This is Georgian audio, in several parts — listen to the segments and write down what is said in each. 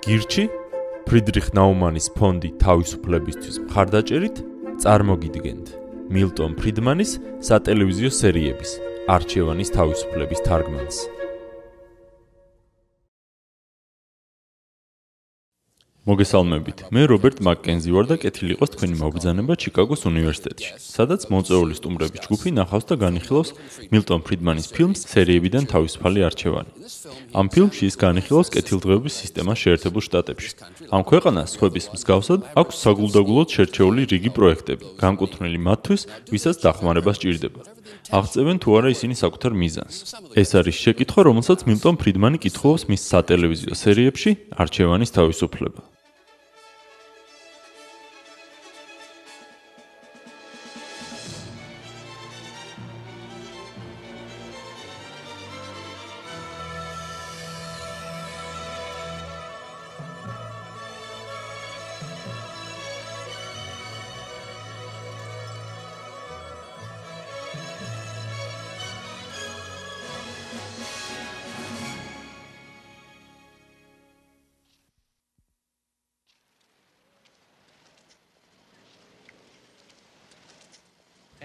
გირჩი ფრიდრიხ ნაუმანის ფონდი თავისუფლებისთვის მხარდაჭერით წარმოგიდგენთ. მილტონ ფრიდმანის სატელევიზიო სერიების არჩევანის თავისუფლების თარგმანს მოგესალმებით. მე რობერტ მაკკენზი ვარ და კეთილი იყოს თქვენი მოგზანება ჩიკაგოს უნივერსიტეტში, სადაც მოწვეული სტუმრების ჯგუფი ნახავს და განიხილავს მილტონ ფრიდმანის ფილმს სერიებიდან თავისუფალი არჩევანი. ამ ფილმში ის განიხილავს კეთილდღეობის სისტემას შეერთებულ შტატებში. ამ ქვეყანას სხვების მსგავსად აქვს საგულდაგულოდ შერჩეული რიგი პროექტები, განკუთვნილი მათთვის, ვისაც დახმარება სჭირდება. აღწევენ თუ არა ისინი საკუთარ მიზანს. ეს არის შეკითხვა, რომელსაც მილტონ ფრიდმანი კითხულობს მის სატელევიზიო სერიებში არჩევანის თავისუფლება.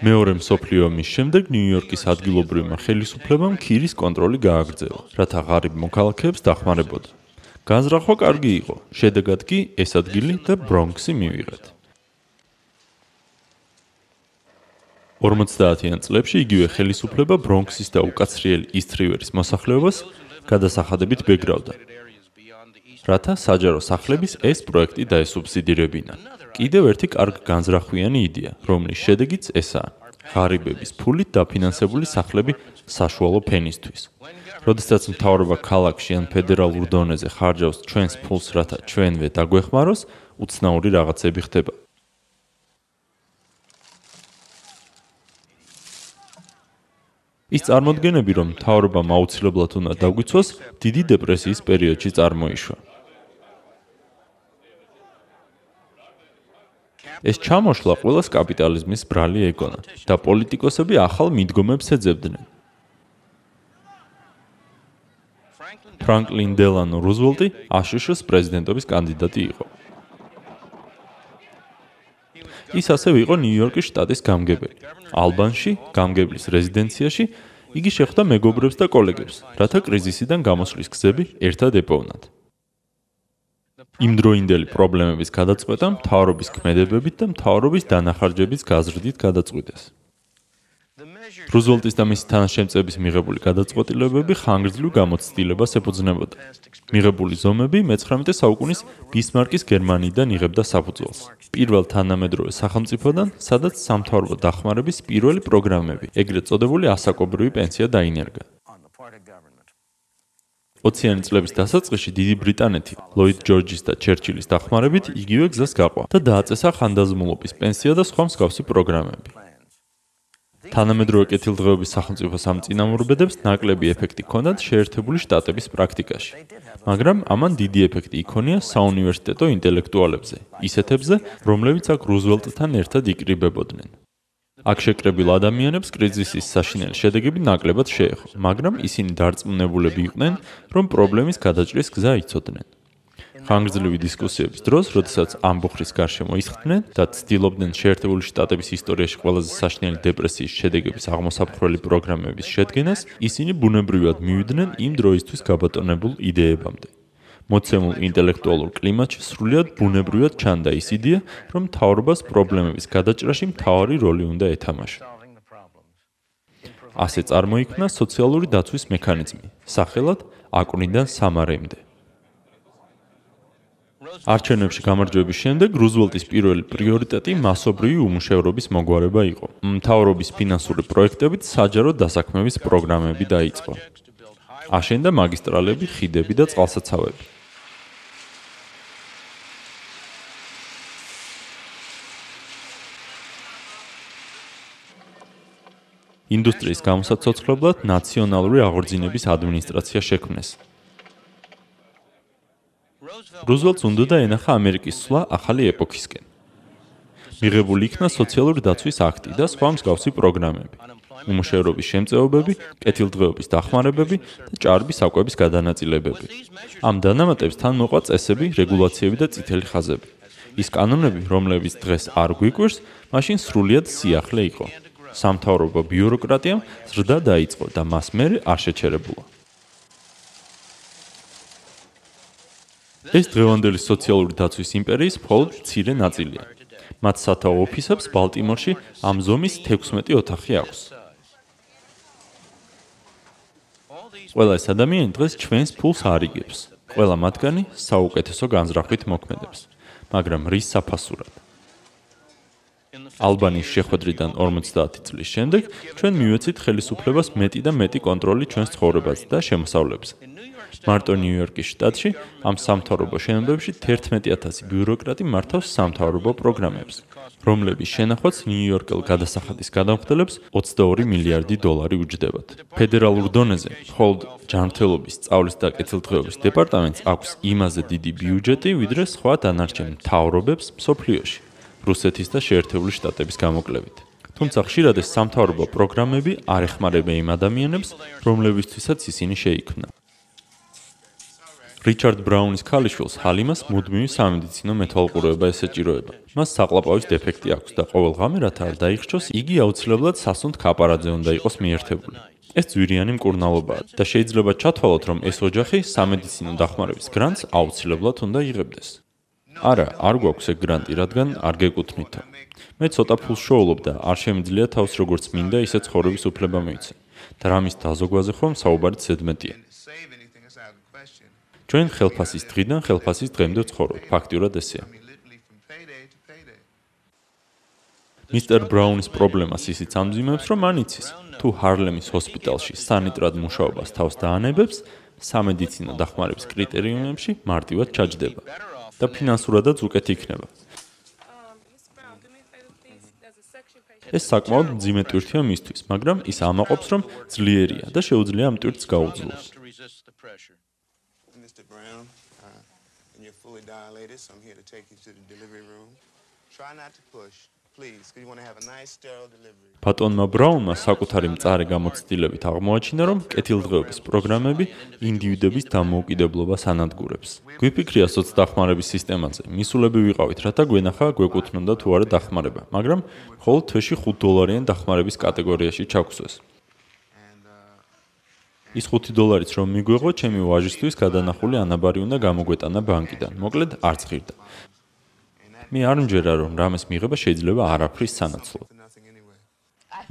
მეორე მსოფლიო ომის შემდეგ ნიუ-იორკის ადგილობრივმა ხელისუფლებამ ქირის კონტროლი გააგრძელა, რათა ღარიბ მოქალაქეებს დახმარებოდა. განზრახვა კარგი იყო, შედეგად კი ეს ადგილი და ბრონქსი მივიღეთ. 50-იან წლებში იგივე ხელისუფლება ბრონქსის და უკაცრიელი ისთრივერის მოსახლეობას გადასახადებით ბეგრავდა. რათა საჯარო სახლების ეს პროექტი დაესუბსიდირებინა. კიდევ ერთი კარგ განზრახვიანი იდეა, რომლის შედეგიც ესაა: ღარიბების ფულით დაფინანსებული სახლები საშუალო ფენისთვის. როდესაც მთავრობა ქალაქში ან ფედერალურ დონეზე ხარჯავს ჩვენს ფულს, რათა ჩვენვე დაგვეხმაროს, უცნაური რაღაცები ხდება. ის წარმოადგენები, რომ მთავრობამ აუცილებლად უნდა დაგვიცვას, დიდი დეპრესიის პერიოდში წარმოიშვა. ეს ჩამოშლა ყოველს კაპიტალიზმის ბრალი ეგონა და პოლიტიკოსები ახალ მიდგომებს ეძებდნენ. ფრანკლინ დელანო რუზველტი აშშ-ს პრეზიდენტობის კანდიდატი იყო. ის ასევე იყო ნიუ-იორკის შტატის გამგებელი. ალბანში, გამგებლის რეზიდენციაში იგი შეხვდა მეგობრებს და კოლეგებს, რათა კრიზისიდან გამოსვლის გზები ერთად ეპოვნათ. იმდროინდელი პრობლემების გადაწყვეტა მთავრობის ქმედებებით და მთავრობის დანახარჯების გაზრდით გადაწყვიტეს. რუზველტის და მისი თანაშემწეების მიღებული გადაწყვეტილებები ხანგრძლივ გამოცდილებას ეფუძნებოდა. მიღებული ზომები მე-19 საუკუნის ბისმარკის გერმანიიდან იღებდა საფუძველს. პირველ თანამედროვე სახელმწიფოდან, სადაც სამთავრობო დახმარების პირველი პროგრამები, ეგრეთ წოდებული ასაკობრივი პენსია დაინერგა. 20-იანი წლების დასაწყისში დიდი ბრიტანეთი ლოიდ ჯორჯის და ჩერჩილის დახმარებით იგივე გზას გაყვა და დააწესა ხანდაზმულობის პენსია და სხვა მსგავსი პროგრამები. თანამედროვე კეთილდღეობის სახელმწიფო სამწინამორბედებს ნაკლები ეფექტი ჰქონდათ შეერთებული შტატების პრაქტიკაში. მაგრამ ამან დიდი ეფექტი იქონია საუნივერსიტეტო ინტელექტუალებზე, ისეთებზე, რომლებიც აქ რუზველტთან ერთად იკრიბებოდნენ. აქ შეკრებილ ადამიანებს კრიზისის საშინელი შედეგები ნაკლებად შეეხო, მაგრამ ისინი დარწმუნებულები იყვნენ, რომ პრობლემის გადაჭრის გზა იცოდნენ. ხანგრძლივი დისკუსიების დროს, როდესაც ამბოხრის გარშემო ისხდნენ და ცდილობდნენ შეერთებული შტატების ისტორიაში ყველაზე საშინელი დეპრესიის შედეგების აღმოსაფხრელი პროგრამების შედგენას, ისინი ბუნებრივად მივიდნენ იმ დროისთვის გაბატონებულ იდეებამდე. მოცემულ ინტელექტუალურ კლიმატში სრულიად ბუნებრივად ჩანდა ის იდეა, რომ თავრობას პრობლემების გადაჭრაში მთავარი როლი უნდა ეთამაშა. ასე წარმოიქმნა სოციალური დაცვის მექანიზმი, სახელად აკვნიდან სამარემდე. არჩევნებში გამარჯვების შემდეგ რუზველტის პირველი პრიორიტეტი მასობრივი უმუშევრობის მოგვარება იყო. მთავრობის ფინანსური პროექტებით საჯარო დასაქმების პროგრამები დაიწყო. აშენდა მაგისტრალები, ხიდები და წყალსაცავები. ინდუსტრიის გამოსაცოცხლებლად ნაციონალური აღორძინების ადმინისტრაცია შექმნეს. რუზველტს უნდა ენახა ამერიკის სვლა ახალი ეპოქისკენ. მიღებული იქნა სოციალური დაცვის აქტი და სხვა მსგავსი პროგრამები. უმუშევრობის შემწეობები, კეთილდღეობის დახმარებები და ჭარბი საკვების გადანაწილებები. ამ დანამატებს თან მოყვა წესები, რეგულაციები და წითელი ხაზები. ის კანონები, რომლებიც დღეს არ გვიკვირს, მაშინ სრულიად სიახლე იყო. სამთავრობო ბიუროკრატიამ ზრდა დაიწყო და მას მერე არ შეჩერებულა. ეს დღევანდელი სოციალური დაცვის იმპერიის მხოლოდ მცირე ნაწილია. მათ სათაო ოფისებს ბალტიმორში ამ ზომის 16 ოთახი აქვს. ყველა ეს ადამიანი დღეს ჩვენს ფულს არიგებს. ყველა მათგანი საუკეთესო განზრახვით მოქმედებს, მაგრამ რის საფასურად? ალბანიის შეხვედრიდან 50 წლის შემდეგ ჩვენ მივეცით ხელისუფლებას მეტი და მეტი კონტროლი ჩვენს ცხოვრებაზე და შემოსავლებზე. მარტო ნიუ-იორკის შტატში ამ სამთავრობო შენობებში 11000 ბიუროკრატი მართავს სამთავრობო პროგრამებს, რომლების შენახვაც ნიუ-იორკელ გადასახადის გადამხდელებს 22 მილიარდი დოლარი უჯდებათ. ფედერალურ დონეზე მხოლოდ ჯანმრთელობის, სწავლის და კეთილდღეობის დეპარტამენტს აქვს იმაზე დიდი ბიუჯეტი, ვიდრე სხვა დანარჩენ მთავრობებს მსოფლიოში, რუსეთის და შეერთებული შტატების გამოკლებით. თუმცა ხშირად ეს სამთავრობო პროგრამები არ ეხმარება იმ ადამიანებს, რომლებისთვისაც ისინი შეიქმნა. რიჩარდ ბრაუნის ქალიშვილს ჰალიმას მუდმივი სამედიცინო მეთვალყურეობა ესეჭიროება. მას საყლაპავის დეფექტი აქვს და ყოველ ღამე რათა არ დაიხჩოს, იგი აუცილებლად სასუნთ კაპარაძე უნდა იყოს მიერთებული. ეს ძვირიანი მკურნალობაა და შეიძლება ჩათვალოთ, რომ ეს ოჯახი სამედიცინო დახმარების გრანტს აუცილებლად უნდა იღებდეს. არა, არ გვაქვს ეგ გრანტი, რადგან არ გეკუთვნითო. მე ცოტა ფულს შოულობ და არ შემიძლია თავს როგორც მინდა ისე ცხოვრების უფლება მივიცე. და რამის დაზოგვაზე ხომ საუბარი ზედმეტია. ჩვენ ხელფასის დღიდან ხელფასის დღემდე ვცხოვრობთ, ფაქტიურად ესეა. მისტერ ბრაუნის პრობლემას ისიც ამძიმებს, რომ მან იცის, თუ ჰარლემის ჰოსპიტალში სანიტრად მუშაობას თავს დაანებებს, სამედიცინო დახმარების კრიტერიუმებში მარტივად ჩაჯდება და ფინანსურადაც უკეთ იქნება. ეს საკმაოდ ძიმე ტვირთია მისთვის, მაგრამ ის ამაყობს, რომ ძლიერია და შეუძლია ამ ტვირთს გაუძლოს. dilated, so I'm here to take you to the delivery room. Try not to push. Ბატონმა ბრაუნმა საკუთარი მწარე გამოცდილებით აღმოაჩინა, რომ კეთილდღეობის პროგრამები ინდივიდების დამოუკიდებლობას ანადგურებს. გვიფიქრია სოცდახმარების სისტემაზე. მისულები ვიყავით, რათა გვენახა გვეკუთვნოდა თუ არა დახმარება, მაგრამ მხოლოდ თვეში 5 დოლარიან დახმარების კატეგორიაში ჩაგვსვეს. ის 5 დოლარიც რომ მიგვეღო, ჩემი ვაჟისთვის გადანახული ანაბარი უნდა გამოგვეტანა ბანკიდან. მოკლედ არც ღირდა. მე არ მჯერა რომ რამეს მიღება შეიძლება არაფრის სანაცვლოდ.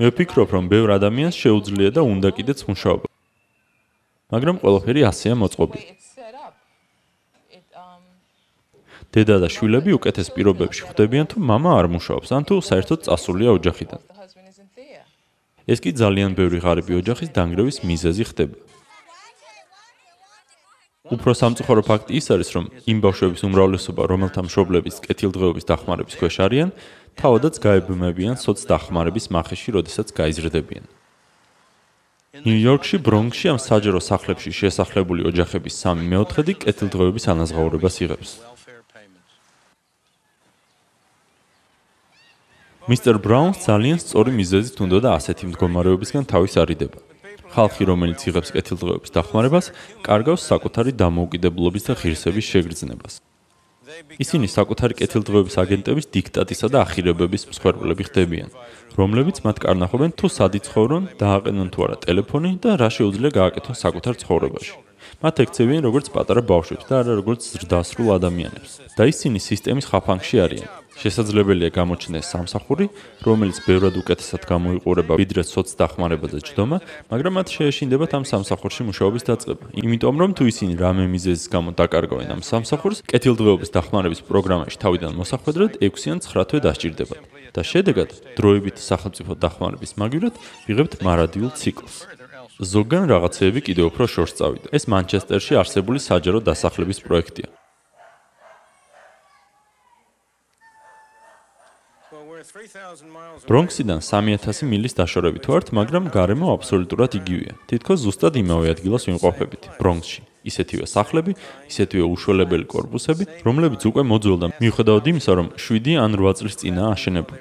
მე ვფიქრობ რომ ბევრ ადამიანს შეუძლია და უნდა კიდეც მუშაობა. მაგრამ ყველაფერი ასეა მოწყობილი. დედა და შვილები უკეთეს პირობებში ხვდებიან თუ мама არ მუშაობს ან თუ საერთოდ წასულია ოჯახიდან. ეს კი ძალიან ბევრი ღარიბი ოჯახის დანგრევის მიზეზი ხდება. უფრო სამწუხარო ფაქტი ის არის, რომ იმ ბავშვების უმრავლესობა, რომელთა მშობლების კეთილდღეობის დახმარების ქვეშ არიან, თავადაც გაებმებიან სოცდახმარების მახეში, როდესაც გაიზრდებიან. ნიუ-იორკში, ბრონქსში ამ საჯარო სახლებში შესახლებული ოჯახების 3/4 კეთილდღეობის ანაზღაურებას იღებს. მისტერ ბრაუნს ძალიან სწორი მიზეზით უნდა და ასეთი მდგომარეობისგან თავის არიდება. ხალხი, რომელიც იღებს კეთილდღეობის დახმარებას, კარგავს საკუთარი დამოუკიდებლობის და ღირსების შეგრძნებას. ისინი საკუთარი კეთილდღეობის აგენტების დიქტატისა და ახირებების მსხვერპლები ხდებიან, რომლებიც მათ კარნახობენ თუ სად იცხოვრონ, დააყენონ თუ არა ტელეფონი და რა შეუძლია გააკეთონ საკუთარ ცხოვრებაში. მათ ექცევიან როგორც პატარა ბავშვებს და არა როგორც ზრდასრულ ადამიანებს. და ისინი სისტემის ხაფანგში არიან. შესაძლებელია გამოჩნდეს სამსახური, რომელიც ბევრად უკეთესად გამოიყურება ვიდრე სოცდახმარებაზე ჯდომა, მაგრამ მათ შეეშინდებათ ამ სამსახურში მუშაობის დაწყება. იმიტომ რომ თუ ისინი რამე მიზეზის გამო დაკარგავენ ამ სამსახურს, კეთილდღეობის დახმარების პროგრამაში თავიდან მოსახვედრად 6-ან 9 თვე დასჭირდებათ. და შედეგად, დროებით სახელმწიფო დახმარების მაგივრად ვიღებთ მარადიულ ციკლს. ზოგან რაღაცეები კიდევ უფრო შორს წავიდა. ეს მანჩესტერში არსებული საჯარო დასახლების პროექტია. ბრონქსიდან 3000 მილის დაშორებით ვართ, მაგრამ გარემო აბსოლუტურად იგივეა. თითქოს ზუსტად იმავე ადგილას ვიმყოფებით, ბრონქსში. ისეთივე სახლები, ისეთივე უშველებელი корпуსები, რომლებიც უკვე მოძველდა, მიუხედავად იმისა, რომ 7 ან 8 წლის წინაა აშენებული.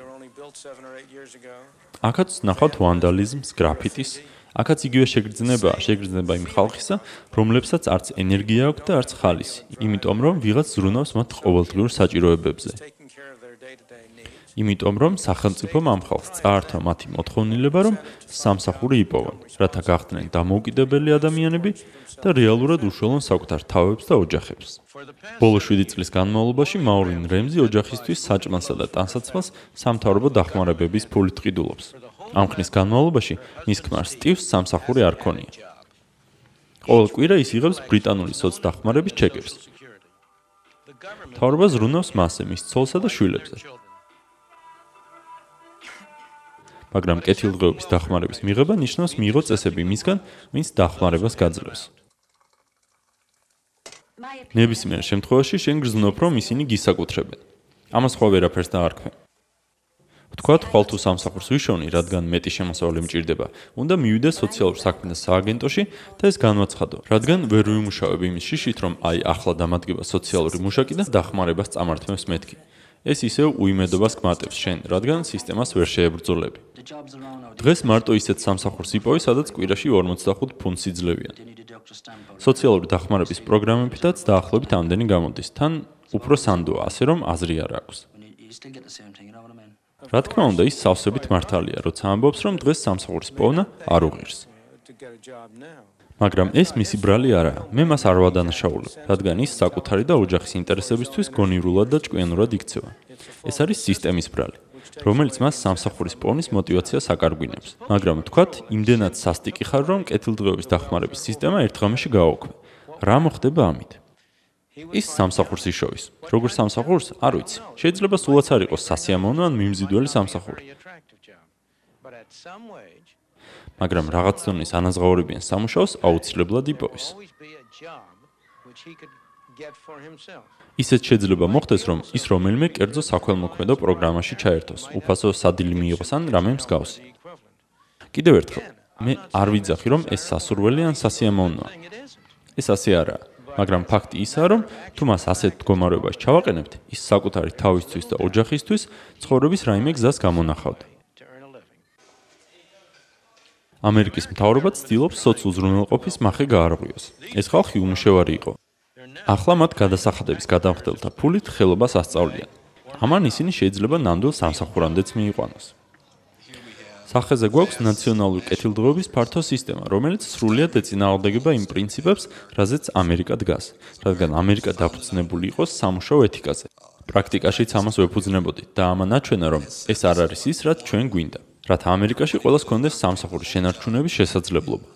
აქაც ნახავთ ვანდალიზმს, გრაფიტის, აქაც იგივე შეგრძნება, შეგრძნება იმ ხალხისა, რომლებსაც არც ენერგია აქვს და არც ხალისი, იმიტომ რომ ვიღაც ზრუნავს მათ ყოველდღიურ საჭიროებებზე. იმიტომ რომ სახელმწიფომ ამ ხალხს წაართვა მათი მოთხოვნილება, რომ სამსახური იპოვონ, რათა გახდნენ დამოუკიდებელი ადამიანები და რეალურად უშუალონ საკუთარ თავებს და ოჯახებს. ბოლო 7 წლის განმავლობაში მაურინ რემზი ოჯახისთვის საჭმელსა და ტანსაცმელს სამთავრობო დახმარებების ფულით ყიდულობს. ამ ხნის განმავლობაში მის ქმარ სტივს სამსახური არ ქონია. ყოველ კვირა ის იღებს ბრიტანული სოცდახმარების ჩეკებს. თავრობა ზრუნავს მასზე, მის ცოლსა და შვილებზე. მაგრამ კეთილდღეობის დახმარების მიღება ნიშნავს მიიღო წესები მისგან, ვინც დახმარებას გაძლევს. ნებისმიერ შემთხვევაში შენ გრძნობ, რომ ისინი გისაკუთრებენ. ამას ხო ვერაფერს დაარქვე. თქვათ, ხვალ თუ სამსახურს ვიშოვნი, რადგან მეტი შემოსავალი მჭირდება, უნდა მივიდე სოციალურ საქმეთა სააგენტოში და ეს განვაცხადო, რადგან ვერ ვიმუშავებ იმის შიშით, რომ აი ახლა დამადგება სოციალური მუშაკი და დახმარებას წამართმევს მეთქი. ეს ისევ უიმედობას გმატებს შენ, რადგან სისტემას ვერ შეებრძოლები. დღეს მარტო ისეთ სამსახურს იპოვე, სადაც კვირაში 45 ფუნტს იძლევიან. სოციალური დახმარების პროგრამებითაც დაახლოებით ამდენი გამოდის. თან უფრო სანდოა, ასე რომ აზრი არ აქვს. რა თქმა უნდა, ის სავსებით მართალია, როცა ამბობს, რომ დღეს სამსახურის პოვნა არ უღირს. მაგრამ ეს მისი ბრალი არაა. მე მას არ ვადანაშაულებ, რადგან ის საკუთარი და ოჯახის ინტერესებისთვის გონივრულად და ჭკვიანურად იქცევა. ეს არის სისტემის ბრალი, რომელიც მას სამსახურის პოვნის мотиваციას აკარგვინებს. მაგრამ თქვათ, იმდენად სასტიკი ხარ, რომ კეთილდღეობის დახმარების სისტემა ერთ ღამეში გააოქმე. რა მოხდება ამით? ის სამსახურს იშოვის. როგორ სამსახურს? არ ვიცი. შეიძლება სულაც არ იყოს სასიამოვნო ან მიმზიდველი სამსახური. But at some way მაგრამ რაღაც დონის ანაზღაურებიან სამუშაოს აუცილებლად იპოვის. ისეთ შეიძლება მოხდეს, რომ ის რომელიმე კერძო საქველმოქმედო პროგრამაში ჩაერთოს, უფასო სადილი მიიღოს ან რამე მსგავსი. კიდევ ერთხელ, მე არ ვიძახი, რომ ეს სასურველი ან სასიამოვნოა. ეს ასე არაა. მაგრამ ფაქტი ისაა, რომ თუ მას ასეთ მდგომარეობაში ჩავაყენებთ, ის საკუთარი თავისთვის და ოჯახისთვის ცხოვრების რაიმე გზას გამონახავდა. ამერიკის მთავრობა ცდილობს სოციალურზრუნველყოფის מחე გაარღვიოს. ეს ხალხი უმშევარი იყო. ახლა მათ გადასახადების გადამხდელთა ფულით ხელობას ასწავლიან. ამან ისინი შეიძლება ნამდვილ სამსახურამდეც მიიყვანოს. სახეზე გვაქვს ნაციონალური კეთილდღეობის ფართო სისტემა, რომელიც სრულიად ეწინააღმდეგება იმ პრინციპებს, რაზეც ამერიკა დგას, რადგან ამერიკა დაფუძნებული იყო სამუშაო ეთიკაზე. პრაქტიკაშიც ამას ვეფუძნებოდით და ამან აჩვენა, რომ ეს არ არის ის, რაც ჩვენ გვინდა. რათა ამერიკაში ყოველს კონდეს სამსახურის შენარჩუნების შესაძლებლობა.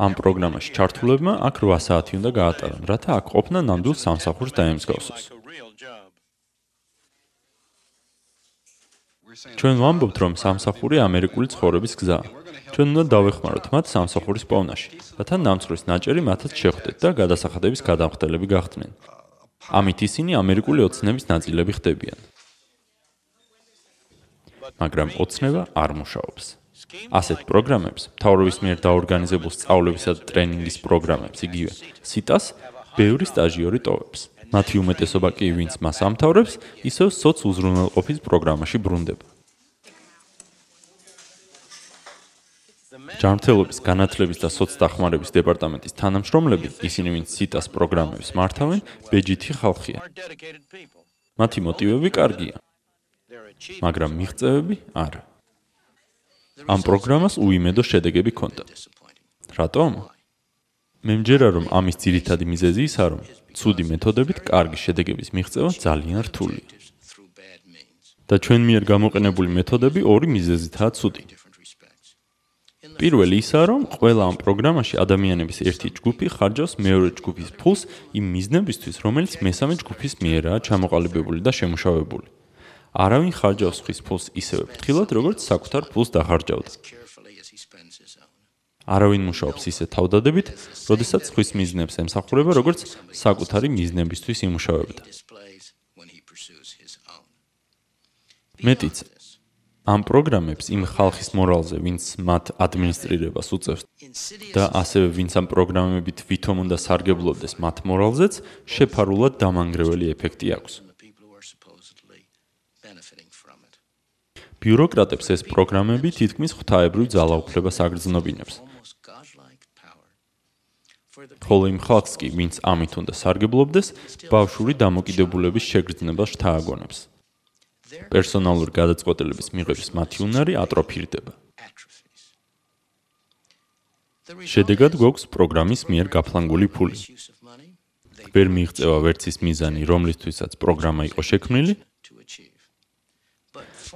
ამ პროგრამაში ჩართულებმა აქ 8 საათი უნდა გაატარონ, რათა აქ ყოფნა ნამდვილ სამსახურს დაემსგავსოს. ჩვენ ვამბობთ, რომ სამსახური ამერიკული ცხოვრების გზაა. ჩვენ უნდა დავეხმაროთ მათ სამსახურის პოვნაში, რათა ნამცხვრის ნაჭერი მათაც შეხვდეთ და გადასახადების გადამხდელები გახდნენ. ამით ისინი ამერიკული ოცნების ნაწილები ხდებიან. მაგრამ ოცნება არ მუშაობს. ასეთ პროგრამებს, თავრობის მიერ დაორგანიზებულ სწავლებისა და ტრენინგის პროგრამებს, იგივე სიტას, ბევრი სტაჟიორი ტოვებს. მათი უმეტესობა კი ვინც მას ამთავრებს, ისევ სოციალურზრუნველყოფის პროგრამაში ბრუნდება. ჯანმრთელობის განათლების და სოცდახმარების დეპარტამენტის თანამშრომლები, ისინი ვინც სიტას პროგრამებს მართავენ, ბეჯითი ხალხია. მათი მოტივები კარგია. მაგრამ მიღწევები არა. ამ პროგრამას უიმედო შედეგები ჰქონდა. რატომ? მე მჯერა რომ ამის ძირითადი მიზეზი ისაა რომ ცუდი მეთოდებით კარგი შედეგების მიღწევა ძალიან რთულია. და ჩვენ მიერ გამოყენებული მეთოდები ორი მიზეზითაა ცუდი. პირველი ისაა რომ ყველა ამ პროგრამაში ადამიანების ერთი ჯგუფი ხარჯავს მეორე ჯგუფის ფულს იმ მიზნებისთვის, რომელიც მესამე ჯგუფის მიერაა ჩამოყალიბებული და შემუშავებული. არავინ ხარჯავს ხის ფულს ისევე ფრთხილად, როგორც საკუთარ ფულს დახარჯავდა. არავინ მუშაობს ისე თავდადებით, როდესაც ხის მიზნებს ემსახურება, როგორც საკუთარი მიზნებისთვის იმუშავებდა. მეტიც ამ პროგრამებს იმ ხალხის მორალზე, ვინც მათ ადმინისტრირებას უწევს და ასევე ვინც ამ პროგრამებით ვითომ უნდა სარგებლობდეს მათ მორალზეც, შეფარულად დამანგრეველი ეფექტი აქვს. ბიუროკრატებს ეს პროგრამები თითქმის ღვთაებრივ ძალაუფლებას აგრძნობინებს. ხოლო იმ ხალხს კი, ვინც ამით უნდა სარგებლობდეს, ბავშვური დამოკიდებულების შეგრძნება შთააგონებს. პერსონალური გადაწყვეტილების მიღების მათი უნარი ატროფირდება. შედეგად გვაქვს პროგრამის მიერ გაფლანგული ფული. ვერ მიიღწევა ვერც ის მიზანი, რომლისთვისაც პროგრამა იყო შექმნილი,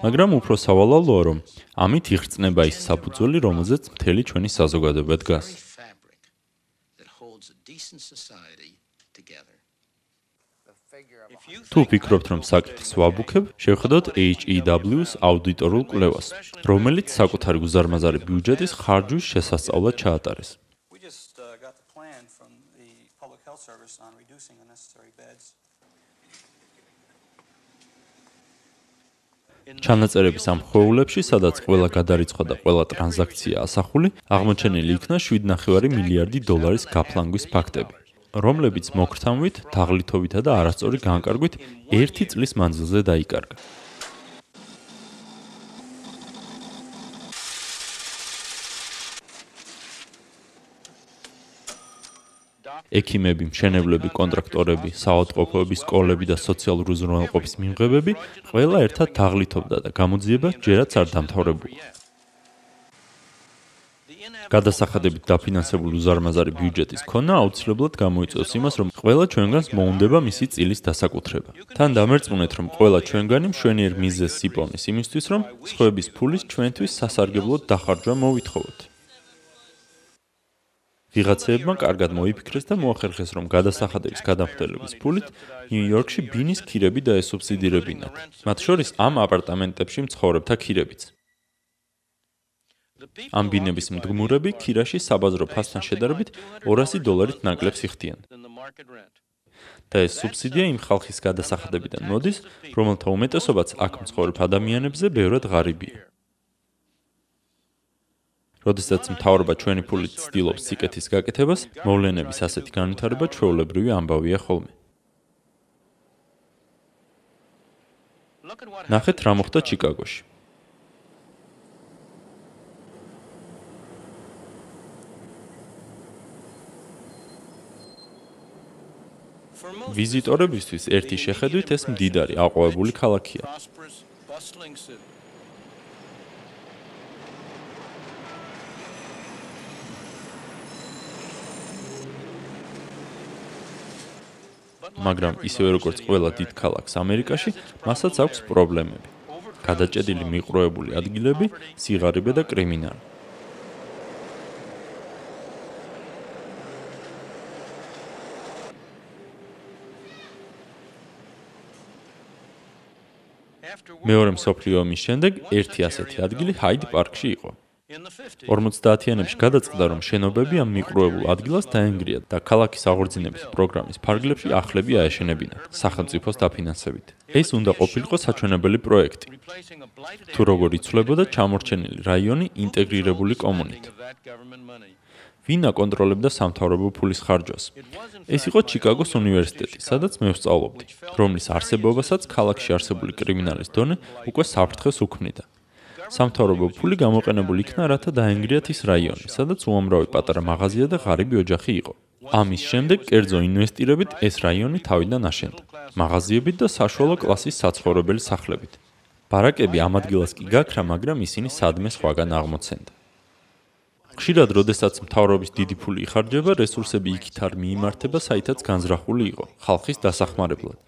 მაგრამ უფრო სავალალოა, რომ ამით იღწნება ის საფუძველი, რომელზეც მთელი ჩვენი საზოგადოება დგას. თუ ფიქრობთ, რომ საკითხს ვაბუქებ, შევხედოთ HEW-ს აუდიტორულ კვლევას, რომელიც საკუთარი გუზარმაზარი ბიუჯეტის ხარჯვის შესასწავლად ჩაატარეს. ჩანაწერების ამ ხვეულებში, სადაც ყველა გადარიცხვა და ყველა ტრანზაქცია ასახული, აღმოჩენილი იქნა 7.5 მილიარდი დოლარის გაფლანგვის ფაქტები. რომლებიც მოგრთამვით, თაღლითობითა და არასწორი განკარგვით ერთი წლის მანძილზე დაიკარგა. ექიმები, მშენებლები, კონტრაქტორები, საავადმყოფოების სკოლები და სოციალური უზრუნველყოფის მიმღებები ყველა ერთად თაღლითობდა და გამოძიება ჯერაც არ დამთავრებულა. გადასახადებით დაფინანსებული უზარმაზარი ბიუჯეტის ქონა აუცილებლად გამოიწვევს იმას, რომ ყველა ჩვენგანს მოუნდება მისი წილის დასაკუთრება. თან დამერწმუნეთ, რომ ყველა ჩვენგანი მშვენიერ მიზეზს იპოვნის იმისთვის, რომ სხვების ფულის ჩვენთვის სასარგებლოდ დახარჯვა მოვითხოვოთ. ვიღაცებმა კარგად მოიფიქრეს და მოახერხეს, რომ გადასახადების გადამხდელების ფულით ნიუ-იორკში ბინის ქირები დაესუბსიდირებინათ. მათ შორის ამ აპარტამენტებში მცხოვრებთა ქირებიც. ამ ბინების მდგმურები ქირაში საბაზრო ფასთან შედარებით 200 დოლარით ნაკლებს იხდიან. და ეს სუბსიდია იმ ხალხის გადასახადებიდან მოდის, რომელთა უმეტესობაც აქ მცხოვრებ ადამიანებზე ბევრად ღარიბია. როდესაც მთავრობა ჩვენი ფულით ცდილობს სიკეთის გაკეთებას, მოვლენების ასეთი განვითარება ჩვეულებრივი ამბავია ხოლმე. ნახეთ რა მოხდა ჩიკაგოში. ვიზიტორებისთვის ერთი შეხედვით ეს მდიდარი აყვავებული ქალაქია. მაგრამ ისევე როგორც ყველა დიდ ქალაქს ამერიკაში, მასაც აქვს პრობლემები. გადაჭედილი მიყრუებული ადგილები, სიღარიბე და კრიმინალი. მეორე მსოფლიო ომის შემდეგ ერთი ასეთი ადგილი ჰაიდ პარკში იყო. 50-იანებში გადაწყდა, რომ შენობები ამ მიყრუებულ ადგილას დაენგრიათ და ქალაქის აღორძინების პროგრამის ფარგლებში ახლები აეშენებინათ სახელმწიფოს დაფინანსებით. ეს უნდა ყოფილიყო საჩვენებელი პროექტი. თუ როგორ იცვლებოდა ჩამორჩენილი რაიონი ინტეგრირებული კომუნით. ვინ აკონტროლებდა სამთავრობო ფულის ხარჯვას. ეს იყო ჩიკაგოს უნივერსიტეტი, სადაც მე ვსწავლობდი, რომლის არსებობასაც ქალაქში არსებული კრიმინალის დონე უკვე საფრთხეს უქმნიდა. სამთავრობო ფული გამოყენებული იქნა, რათა დაენგრიათ ის რაიონი, სადაც უამრავი პატარა მაღაზია და ღარიბი ოჯახი იყო. ამის შემდეგ კერძო ინვესტირებით ეს რაიონი თავიდან აშენდა. მაღაზიებით და საშუალო კლასის საცხოვრებელი სახლებით. ბარაკები ამ ადგილას კი გაქრა, მაგრამ ისინი სადმე სხვაგან აღმოცენდა. ხშირად, როდესაც მთავრობის დიდი ფული იხარჯება, რესურსები იქით არ მიიმართება, საითაც განზრახული იყო ხალხის დასახმარებლად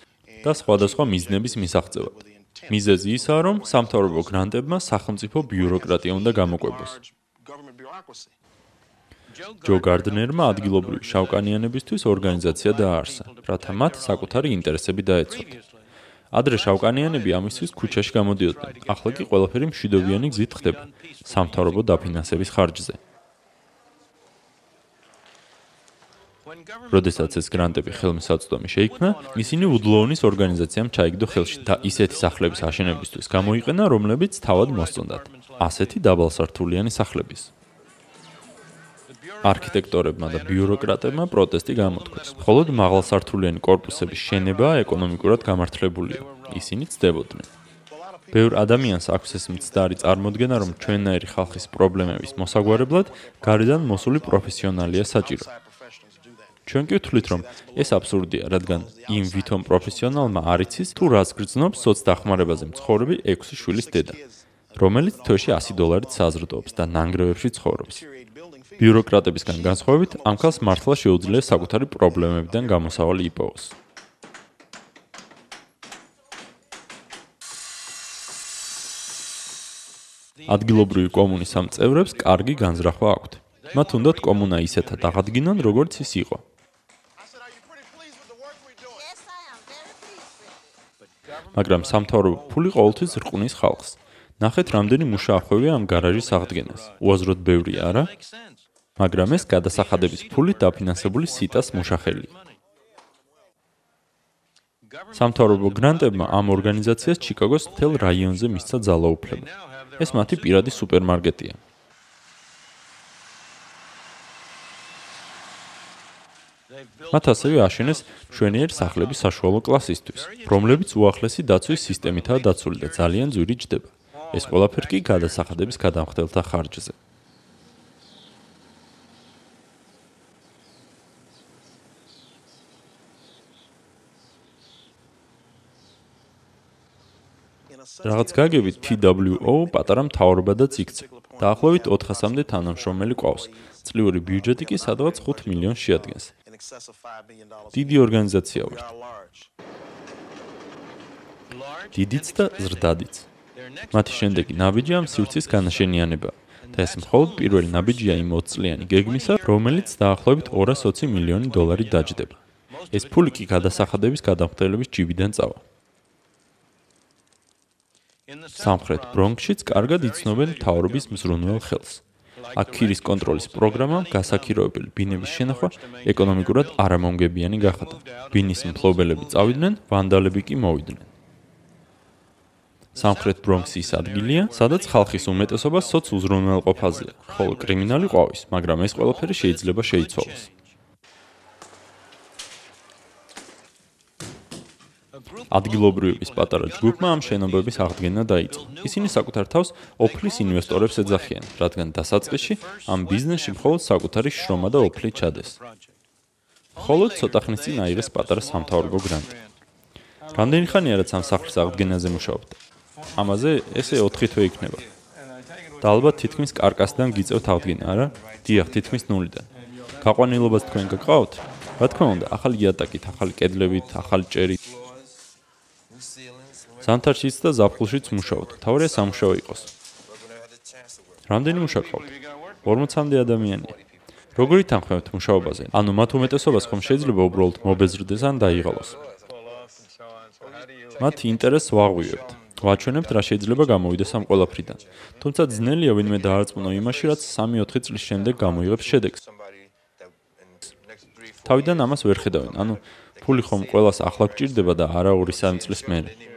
და სხვადასხვა მიზნების მისაღწევად. მიზეზი ისაა, რომ სამთავრობო გრანტებმა სახელმწიფო ბიუროკრატია უნდა გამოყვებოს. ჯო გარდნერმა ადგილობრივი შავკანიანებისთვის ორგანიზაცია დააარსა, რათა მათ საკუთარი ინტერესები დაეცოთ. ადრე შავკანიანები ამისთვის ქუჩაში გამოდიოდნენ. ახლა კი ყველაფერი მშვიდობიანი გზით ხდება სამთავრობო დაფინანსების ხარჯზე. როდესაც ეს გრანტები ხელმისაწვდომი შეიქმნა, ისინი უძლოვნის ორგანიზაციამ ჩაიგდო ხელში და ისეთი სახლების აშენებისთვის გამოიყენა, რომლებიც თავად მოსწონდათ. ასეთი დაბალსართულიანი სახლების. არქიტექტორებმა და ბიუროკრატებმა პროტესტი გამოთქვეს. მხოლოდ მაღალსართულიანი корпуსების შენება ეკონომიკურად გამართლებულია. ისინი ცდებოდნენ. ბევრ ადამიანს აქვს ეს მცდარი წარმოდგენა, რომ ჩვენნაირი ხალხის პრობლემების მოსაგვარებლად გარედან მოსული პროფესიონალია საჭირო. ჩვენ კი ვთვლით, რომ ეს აბსურდია, რადგან იმ ვითომ პროფესიონალმა არ იცის თუ რას გრძნობს სოცდახმარებაზე მცხოვრები 6 შვილის დედა, რომელიც თვეში 100 დოლარით საზრდოობს და ნანგრევებში ცხოვრობს. ბიუროკრატებისგან განსხვავებით, ამ ქალს მართლა შეუძლია საკუთარი პრობლემებიდან გამოსავალი იპოვოს. ადგილობრივი კომუნის ამ წევრებს კარგი განზრახვა აქვთ. მათ უნდათ კომუნა ისეთად აღადგინონ, როგორც ის იყო. მაგრამ სამთავრობო ფული ყოველთვის რყუნის ხალხს. ნახეთ, რამდენი მუშა ახვევია ამ გარაჟის აღდგენას. უაზროდ ბევრი არა? მაგრამ ეს გადასახადების ფულით დაფინანსებული სიტას მუშახელია. სამთავრობო გრანტებმა ამ ორგანიზაციას ჩიკაგოს მთელ რაიონზე მისცა ძალაუფლება. ეს მათი პირადი სუპერმარკეტია. მათ ასევე აშენეს მშვენიერი სახლები საშუალო კლასისთვის, რომლებიც უახლესი დაცვის სისტემითაა დაცული და ძალიან ძვირი ჯდება. ეს ყველაფერი კი გადასახადების გადამხდელთა ხარჯზე. რაღაც გაგებით TWO პატარა მთავრობა და ციკცე. დაახლოებით 400-მდე თანამშრომელი ყავს. წლიური ბიუჯეტი კი სადღაც 5 მილიონს შეადგენს. დიდი ორგანიზაცია ვართ. დიდიც და ზრდადიც. მათი შემდეგი ნაბიჯი ამ სივრცის განაშენიანება. და ეს მხოლოდ პირველი ნაბიჯია იმ 20 წლიანი გეგმისა, რომელიც დაახლოებით 220 მილიონი დოლარი დაჯდება. ეს ფული კი გადასახადების გადამხდელების ჯიბიდან წავა. სამხრეთ ბრონქშიც კარგად იცნობენ თავრობის მზრუნველ ხელს. აქ ქირის კონტროლის პროგრამა გასაქიროებელი ბინების შენახვა ეკონომიკურად არამონგებიანი გახადა. ბინის მფლობელები წავიდნენ, ვანდალები კი მოვიდნენ. სამხრეთ ბრონქსი ის ადგილია, სადაც ხალხის უმეტესობა სოც უზრუნველყოფაზეა, ხოლო კრიმინალი ყვავის, მაგრამ ეს ყველაფერი შეიძლება შეიცვალოს. ადგილობრივების პატარა ჯგუფმა ამ შენობების აღდგენა დაიწყო. ისინი საკუთარ თავს ოფლის ინვესტორებს ეძახიან, რადგან დასაწყისში ამ ბიზნესში მხოლოდ საკუთარი შრომა და ოფლი ჩადეს. ხოლო ცოტა ხნის წინ აიღეს პატარა სამთავრობო გრანტი. რამდენი ხანია რაც ამ სახლის აღდგენაზე მუშაობთ? ამაზე ესე 4 თვე იქნება. და ალბათ თითქმის კარკასიდან გიწევთ აღდგენა, არა? დიახ, თითქმის ნულიდან. გაყვანილობას თქვენ გაგყავთ? რა თქმა უნდა, ახალი იატაკით, ახალი კედლებით, ახალი ჭერით. ზამთარშიც და ზაფხულშიც მუშაობთ. თავარია სამუშაო იყოს. რამდენი მუშა ყავთ? 40-მდე ადამიანია. როგორი თანხმევთ მუშაობაზე? ანუ მათ უმეტესობას ხომ შეიძლება უბრალოდ მობეზრდეს ან დაიღალოს? მათ ინტერესს ვაღვივებთ. ვაჩვენებთ რა შეიძლება გამოვიდეს ამ ყველაფრიდან. თუმცა ძნელია ვინმე დაარწმუნო იმაში, რაც 3-4 წლის შემდეგ გამოიღებს შედეგს. თავიდან ამას ვერ ხედავენ. ანუ ფული ხომ ყოველას ახლა გჭირდება და არა 2-3 წლის მერე.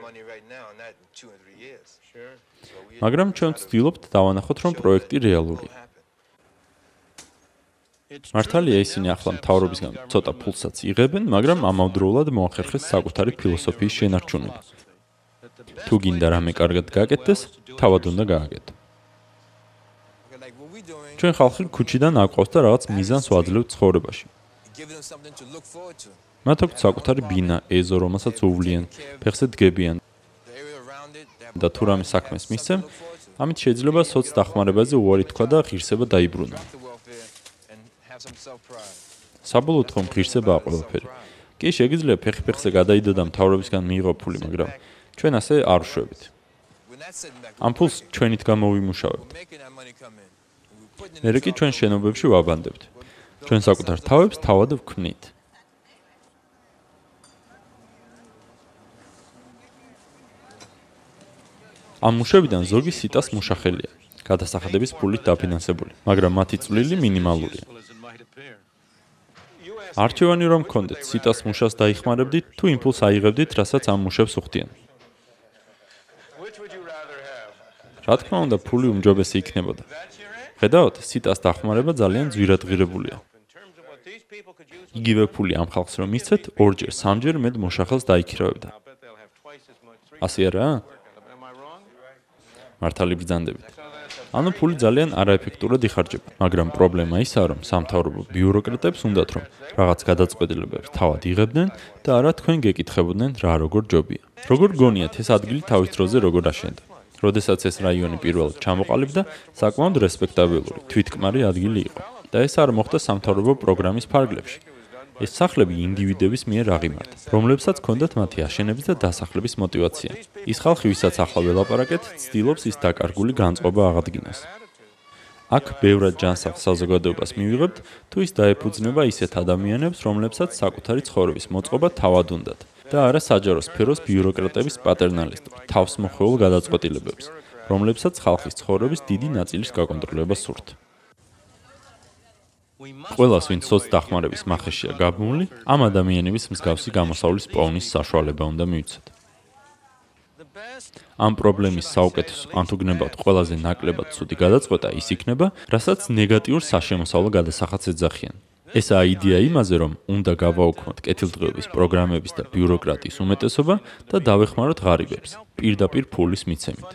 მაგრამ ჩვენ ვცდილობთ დავანახოთ, რომ პროექტი რეალურია. მართალია ისინი ახლა მთავრობისგან ცოტა ფულსაც იღებენ, მაგრამ ამავდროულად მოახერხეს საკუთარი ფილოსოფიის შენარჩუნება. თუ გინდა რამე კარგად გააკეთდეს, თავად უნდა გააკეთო. ჩვენ ხალხი ქუჩიდან აყვავს და რაღაც მიზანს ვაძლევთ ცხოვრებაში. მათ აქვს საკუთარი ბინა, ეზო, რომელსაც უვლიან, ფეხზე დგებიან. და თუ რამე საქმეს მისცემ, ამით შეიძლება სოც დახმარებაზე უარი თქვა და ღირსება დაიბრუნა. საბოლოოდ ხომ ღირსება აყოლაფერი. კი შეგიძლია ფეხი ფეხზე გადაიდო და მთავრობისგან მიიღო ფული, მაგრამ ჩვენ ასე არ ვშვებით. ამ ფულს ჩვენით გამოვიმუშავებთ. მერე კი ჩვენ შენობებში ვაბანდებთ. ჩვენ საკუთარ თავებს თავად ვქმნით. ამ მუშებიდან ზოგი სიტას მუშახელია, გადასახადების ფულით დაფინანსებული, მაგრამ მათი წვლილი მინიმალურია. არჩევანი რომ გქონდეთ, სიტას მუშას დაიხმარებდით თუ იმპულს აიღებდით, რასაც ამ მუშებს უხდიან. რა თქმა უნდა, ფული უმჯობესი იქნებოდა. ხედავთ, სიტას დახმარება ძალიან ძვირადღირებულია. იგივე ფული ამ ხალხს რომ მისცეთ, ორჯერ, სამჯერ მეტ მოშახელს დაიქირავებდა. ასე არა? მართალი ბრძანდებით. ანუ ფული ძალიან არაეფექტურად იხარჯება, მაგრამ პრობლემა ისაა, რომ სამთავრობო ბიუროკრატებს უნდათ რომ რაღაც გადაწყვეტილებებს თავად იღებდნენ და არა თქვენ გეკითხებოდნენ რა როგორ ჯობია. როგორ გონიათ ეს ადგილი თავის დროზე როგორ აშენდა? როდესაც ეს რაიონი პირველად ჩამოყალიბდა, საკმაოდ რესპექტაბელური, თვითკმარი ადგილი იყო. და ეს არ მოხდა სამთავრობო პროგრამის ფარგლებში. ეს სახლები ინდივიდების მიერ აღიმართა, რომლებსაც ჰქონდათ მათი აშენების და დასახლების мотиваცია. ის ხალხი, ვისაც ახლა ველაპარაკეთ, ცდილობს ის დაკარგული განწყობა აღადგინოს. აქ ბევრად ჯანსაღ საზოგადოებას მივიღებთ, თუ ის დაეფუძნება ისეთ ადამიანებს, რომლებსაც საკუთარი ცხოვრების მოწყობა თავად უნდათ და არა საჯარო სფეროს ბიუროკრატების პატერნალისტურ, თავსმოხელულ გადაწყვეტილებებს, რომლებსაც ხალხის ცხოვრების დიდი ნაწილის გაკონტროლება სურთ. ყველას ვინც სოცდახმარების מחეშია გაბმული, ამ ადამიანების მსგავსი გამოსავლის პოვნის საშუალება უნდა მიიცოთ. ამ პრობლემის საუკეთესო, ან თუ გნებავთ ყველაზე ნაკლებად ცუდი გადაწყვეტა ის იქნება, რასაც ნეგატიურ საშემოსავლო გადასახადს ეძახიან. ესაა იდეა იმაზე, რომ უნდა გავაუქმოთ კეთილდღეობის პროგრამების და ბიუროკრატიის უმეტესობა და დავეხმაროთ ღარიბებს პირდაპირ ფულის მიცემით.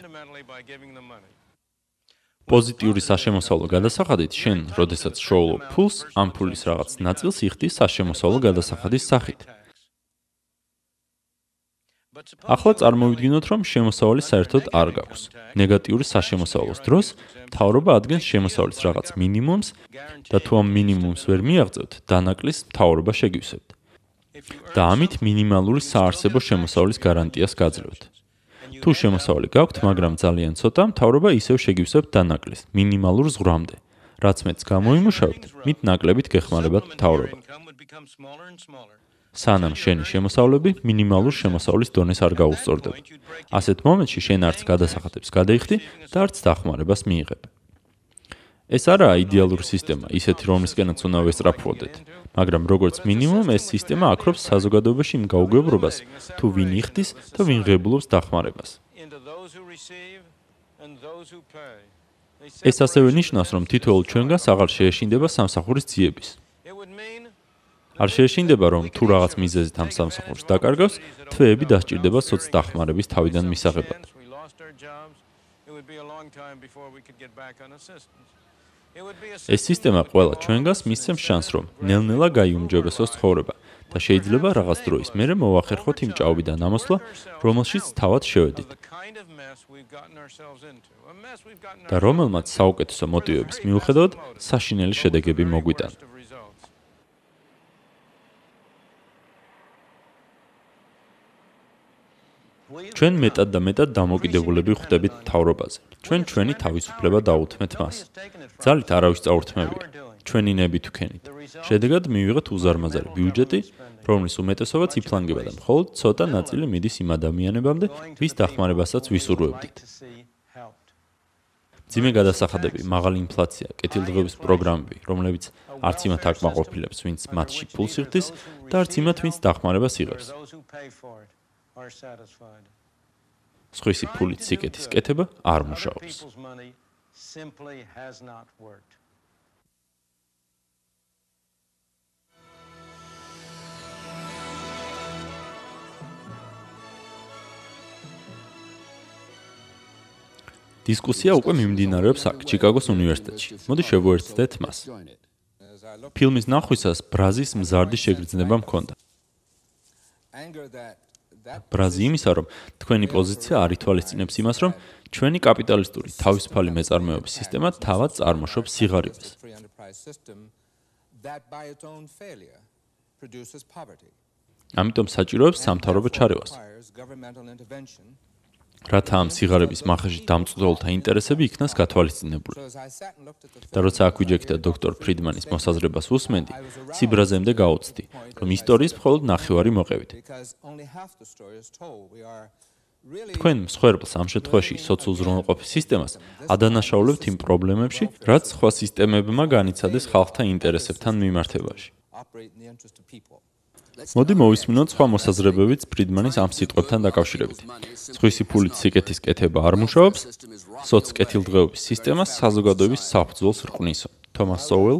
პოზიტიური საშემოსავლო გადასახადით შენ, როდესაც შოულობ ფულს, ამ ფულის რაღაც ნაწილს იხდი საშემოსავლო გადასახადის სახით. ახლა წარმოვიდგინოთ, რომ შემოსავალი საერთოდ არ გაქვს. ნეგატიური საშემოსავლოს დროს მთავრობა ადგენს შემოსავლის რაღაც მინიმუმს და თუ ამ მინიმუმს ვერ მიაღწევთ, დანაკლის მთავრობა შეგივსებთ. და ამით მინიმალური საარსებო შემოსავლის გარანტიას გაძლევთ. თუ შემოსავალი გაქვთ, მაგრამ ძალიან ცოტა, მთავრობა ისევ შეგივსებთ დანაკლის მინიმალურ ზღვრამდე. რაც მეც გამოიმუშავებთ, მით ნაკლებით გეხმარებათ მთავრობა. სანამ შენი შემოსავლები მინიმალურ შემოსავლის დონეს არ გაუსწორდება. ასეთ მომენტში შენ არც გადასახადებს გადაიხდი და არც დახმარებას მიიღებ. ეს არაა იდეალური სისტემა, ისეთი რომლისკენაც უნდა ვესწრაფვოდეთ. მაგრამ როგორც მინიმუმ ეს სისტემა აკრობს საზოგადოებაში იმ გაუგებრობას, თუ ვინ იხდის და ვინ ღებულობს დახმარებას. ეს ასევე ნიშნავს, რომ თითოეულ ჩვენგანს აღარ შეეშინდება სამსახურის ძიების. არ შეეშინდება, რომ თუ რაღაც მიზეზით ამ სამსახურს დაკარგავს, თვეები დასჭირდება სოცდახმარების თავიდან მისაღებად. ეს სისტემა ყველა ჩვენგანს მისცემს შანსს, რომ ნელ-ნელა გაიუმჯობესოს ცხოვრება და შეიძლება რაღაც დროის მერე მოახერხოთ იმ ჭაობიდან ამოსვლა, რომელშიც თავად შევედით. და რომელმაც საუკეთესო მოტივების მიუხედავად საშინელი შედეგები მოგვიტანა. ჩვენ მეტად და მეტად დამოკიდებულები ხვდებით თავრობაზე. ჩვენ ჩვენი თავისუფლება დაუთმეთ მას. ძალით არავის წაურთმევია. ჩვენი ნებით ვქენით. შედეგად მივიღეთ უზარმაზარი ბიუჯეტი, რომლის უმეტესობაც იფლანგება და მხოლოდ ცოტა ნაწილი მიდის იმ ადამიანებამდე, ვის დახმარებასაც ვისურვებდით. ძიმე გადასახადები, მაღალი ინფლაცია, კეთილდღეობის პროგრამები, რომლებიც არც იმათ აკმაყოფილებს, ვინც მათში ფულს იხდის და არც იმათ, ვინც დახმარებას იღებს. სხვისი ფულით სიკეთის კეთება არ მუშაობს. simply has not worked. დისკუსია უკვე მიმდინარეობს აქ, ჩიკაგოს უნივერსიტეტში. მოდი შევუერთდეთ მას. ფილმის ნახვისას ბრაზის მზარდი შეგრძნება მქონდა. ბრაზი იმისა, რომ თქვენი პოზიცია არ ითვალისწინებს იმას, რომ ჩვენი კაპიტალისტური თავისუფალი მეწარმეობის სისტემა თავად წარმოშობს სიღარიბეს. ამიტომ საჭიროებს სამთავრობო ჩარევას. რათა ამ სიგარების მახაში დამწუძოლთა ინტერესები იქნას გათვალისწინებული. და როცა აკვიჯექი და დოქტორ ფრიდმანის მოსაზრებას უსმენდი, ციბრაზემდე გაუცდი, რომ ისტორიის მხოლოდ ნახევარი მოყევით. თქვენ მსხვერპლს ამ შემთხვევაში სოციალურზრუნველყოფის სისტემას ადანაშაულებთ იმ პრობლემებში, რაც სხვა სისტემებმა განიცადეს ხალხთა ინტერესებთან მიმართებაში. მოდი მოვისმინოთ სხვა მოსაზრებებიც ფრიდმანის ამ სიტყვებთან დაკავშირებით. სხვისი ფულით სიკეთის კეთება არ მუშაობს, სოცკეთილდღეობის სისტემა საზოგადოების საფუძველს რყვნისო. თომას სოუელ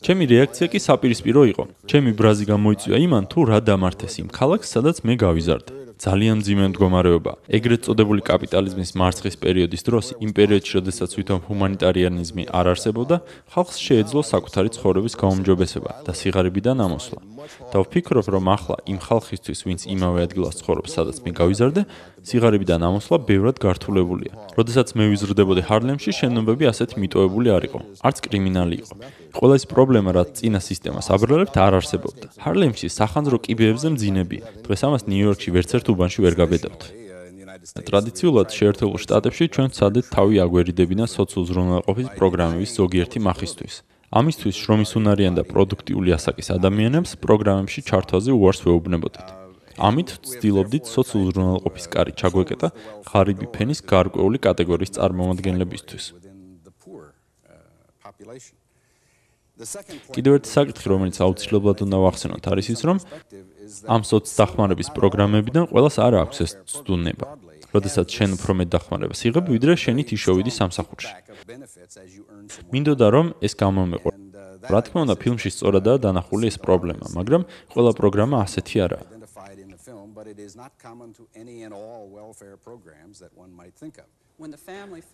ჩემი რეაქცია კი საპირისპირო იყო. ჩემი ბრაზი გამოიწვია იმან თუ რა დამართეს იმ ქალაქს, სადაც მე გავიზარდე. ძალიან ძიმე მდგომარეობა. ეგრეთ წოდებული კაპიტალიზმის მარცხის პერიოდის დროს, იმ პერიოდში, როდესაც თვითონ ჰუმანიტარიანიზმი არ არსებობდა, ხალხს შეეძლო საკუთარი ცხოვრების გაუმჯობესება და სიღარიბიდან ამოსვლა. და ვფიქრობ, რომ ახლა იმ ხალხისთვის, ვინც იმავე ადგილას ცხოვრობს, სადაც მე გავიზარდე, სიღარიბიდან ამოსვლა ბევრად გართულებულია. როდესაც მე ვიზრდებოდი ჰარლემში, შენობები ასეთ მიტოვებული არ იყო. არც კრიმინალი იყო. ყველა ეს პრობლემა, რაც წინა სისტემას აბრალებთ, არ არსებობდა. ჰარლემში სახანძრო კიბეებზე მძინები. დღეს ამას ნიუ-იორკში ვერცერთ უბანში ვერ გაბედავთ. ტრადიციულად შეერთებულ შტატებში ჩვენ ცადეთ თავი აგვერიდებინა სოციალურზრუნველყოფის პროგრამების ზოგიერთი მახისთვის. ამისთვის შრომის უნარიან და პროდუქტიული ასაკის ადამიანებს პროგრამებში ჩართვაზე უარს ვეუბნებოდით. ამით ვცდილობდით სოციალურზრუნველყოფის კარი ჩაგვეკეტა ღარიბი ფენის გარკვეული კატეგორიის წარმომადგენლებისთვის. კიდევ ერთი საკითხი, რომელიც აუცილებლად უნდა ვახსენოთ, არის ის, რომ ამ სოცდახმარების პროგრამებიდან ყველას არ აქვს ეს ცდუნება. როდესაც შენ უფრო მეტ დახმარებას იღებ, ვიდრე შენი თიშოვიდი სამსახურში. მინდოდა რომ ეს გამომეყო. რა თქმა უნდა, ფილმში სწორადაა დანახული ეს პრობლემა, მაგრამ ყველა პროგრამა ასეთი არაა.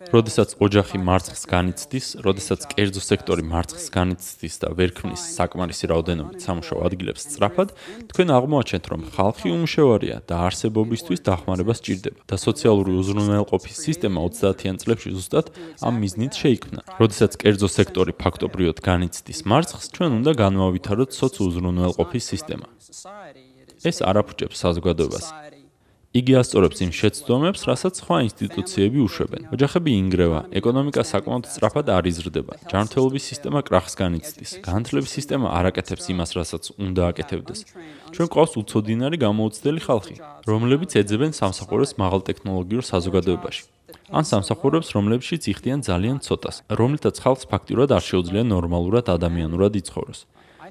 როდესაც ოჯახი მარცხს განიცდის, როდესაც კერძო სექტორი მარცხს განიცდის და ვერ ქმნის საკმარისი რაოდენობით სამუშაო ადგილებს სწრაფად, თქვენ აღმოაჩენთ, რომ ხალხი უმშევარია და არსებობისთვის დახმარება სჭირდება და სოციალური უზრუნველყოფის სისტემა 30-იან წლებში ზუსტად ამ მიზნით შეიქმნა. როდესაც კერძო სექტორი ფაქტობრივად განიცდის მარცხს, ჩვენ უნდა განვავითაროთ სოციალურზრუნველყოფის სისტემა. ეს არაფუჭებს საზოგადოებას. იგი ასწორებს იმ შეცდომებს, რასაც სხვა ინსტიტუციები უშვებენ. ოჯახები ინგრევა, ეკონომიკა საკმაოდ სწრაფად არ იზრდება. ჯანმრთელობის სისტემა კრახს განიცდის. განათლების სისტემა არაკეთებს იმას, რასაც უნდა აკეთებდეს. ჩვენ ყავს უცოდინარი გამოუცდელი ხალხი, რომლებიც ეძებენ სამსახურებს მაღალტექნოლოგიურ საზოგადოებაში. ან სამსახურებს, რომლებშიც იხდიან ძალიან ცოტას, რომლითაც ხალხს ფაქტიურად არ შეუძლია ნორმალურად ადამიანურად იცხოვროს.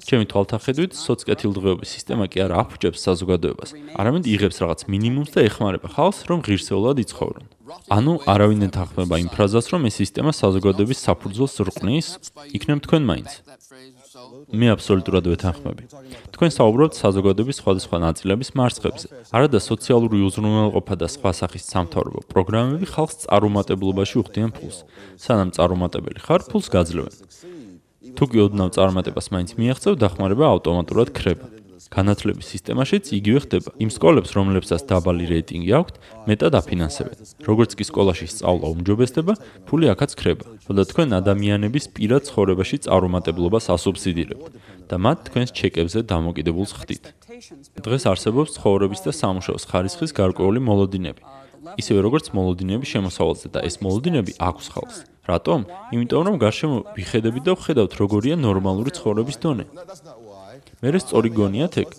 ჩემი თვალთახედვით სოციალურ სისტემა კი არ აფუჭებს საზოგადოებას, არამედ იღებს რაღაც მინიმუმს და ეხმარება ხალხს, რომ ღირსეულად იცხოვრონ. ანუ არავინ ეთანხმება იმ ფრაზას, რომ ეს სისტემა საზოგადოების საფუძველს რყნის, იქნებ თქვენ მაინც. მე აბსოლუტურად ვეთანხმები. თქვენ საუბრობთ საზოგადოების სხვადასხვა ნაწილების მარცხებზე. არადა სოციალური უზრუნველყოფა და სხვა სახის სამთავრობო პროგრამები ხალხს წარუმატებლობაში უხდიან ფულს. სანამ წარუმატებელი ხარ, ფულს გაძლევენ. თუ კი ოდნავ წარმატებას მაინც მიაღწევ, დახმარება ავტომატურად ქრება. განათლების სისტემაშიც იგივე ხდება. იმ სკოლებს, რომლებსაც დაბალი რეიტინგი აქვთ, მეტად აფინანსებენ. როგორც კი სკოლაში სწავლა უმჯობესდება, ფული აქაც ქრება. თუმცა თქვენ ადამიანების პირად ცხოვრებაში წარუმატებლობას ასუბსიდირებთ და მათ თქვენს ჩეკებზე დამოკიდებულს ხდით. დღეს არსებობს ცხოვრების და სამუშაოს ხარისხის გარკვეული მოლოდინები. ისევე როგორც მოლოდინები შემოსავალზე და ეს მოლოდინები აქვს ხალხს. რატომ? იმიტომ რომ გარშემო ვიხედებით და ვხედავთ როგორია ნორმალური ცხოვრების დონე. მე რე სწორი გონიათ ეგ?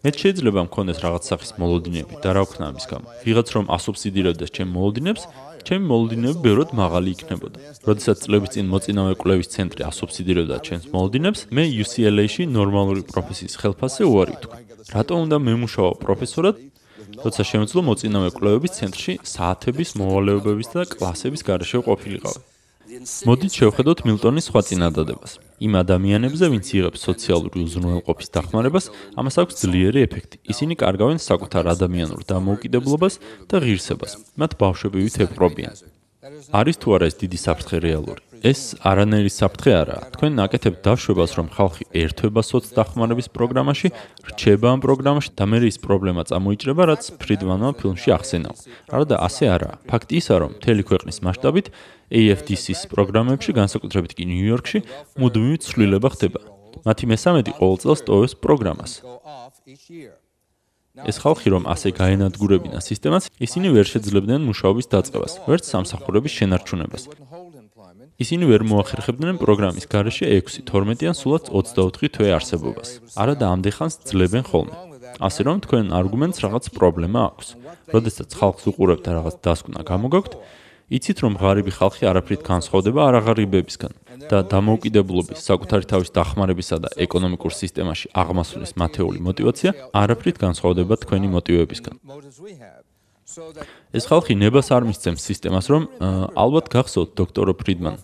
მე შეიძლება მქონდეს რაღაც სახის მოლოდინები და რა ვქნა ამის გამო? ვიღაც რომ ასუბსიდირებდეს ჩემ მოლოდინებს, ჩემი მოლოდინები ბევრად მაღალი იქნებოდა. როდესაც წლების წინ მოწინავე კვლევის ცენტრი ასუბსიდირებდა ჩემს მოლოდინებს, მე UCLA-ში ნორმალური პროფესიის ხელფასზე უარი ვთქვა. რატომ უნდა მემუშაო პროფესორად? როცა შემეძლო მოწინავე კვლევების ცენტრში საათების მოვალეობების და კლასების გარეშე ყოფილიყავი. მოდით შევხედოთ მილტონის სხვა წინადადებას. იმ ადამიანებზე, ვინც იღებს სოციალური უზრუნველყოფის დახმარებას, ამას აქვს ძლიერი ეფექტი. ისინი კარგავენ საკუთარ ადამიანურ დამოუკიდებლობას და ღირსებას. მათ ბავშვებივით ეპრობიან. არის თუ არა ეს დიდი საფრთხე რეალური? ეს არანაირი საფრთხე არაა. თქვენ ნაკეთებთ დაშვებას, რომ ხალხი ერთვება სოცდახმარების პროგრამაში, რჩება ამ პროგრამაში და მე ის პრობლემა წამოიჭრება, რაც ფრიდმანმა ფილმში ახსენა. არადა ასე არაა. ფაქტი ისაა, რომ მთელი ქვეყნის მასშტაბით AFDC-ის პროგრამებში, განსაკუთრებით კი ნიუ-იორკში, მუდმივი ცვლილება ხდება. მათი მესამედი ყოველ წელს ტოვებს პროგრამას. ეს ხალხი რომ ასე გაენადგურებინა სისტემას, ისინი ვერ შეძლებდნენ მუშაობის დაწყებას, ვერც სამსახურების შენარჩუნებას. ისინი ვერ მოახერხებდნენ პროგრამის გარეშე 6, 12 ან სულაც 24 თვე არსებობას. არადა ამდენხანს ძლებენ ხოლმე. ასე რომ თქვენ არგუმენტს რაღაც პრობლემა აქვს. როდესაც ხალხს უყურებთ და რაღაც დასკვნა გამოგაქვთ, იცით რომ ღარიბი ხალხი არაფრით განსხვავდება არაღარიბებისგან და დამოუკიდებლობის, საკუთარი თავის დახმარებისა და ეკონომიკურ სისტემაში აღმასვლის მათეული мотиваცია არაფრით განსხვავდება თქვენი мотивებისგან. ეს ხალხი ნებას არ მისცემს სისტემას, რომ ალბათ გახსოვთ დოქტორო ფრიდმან.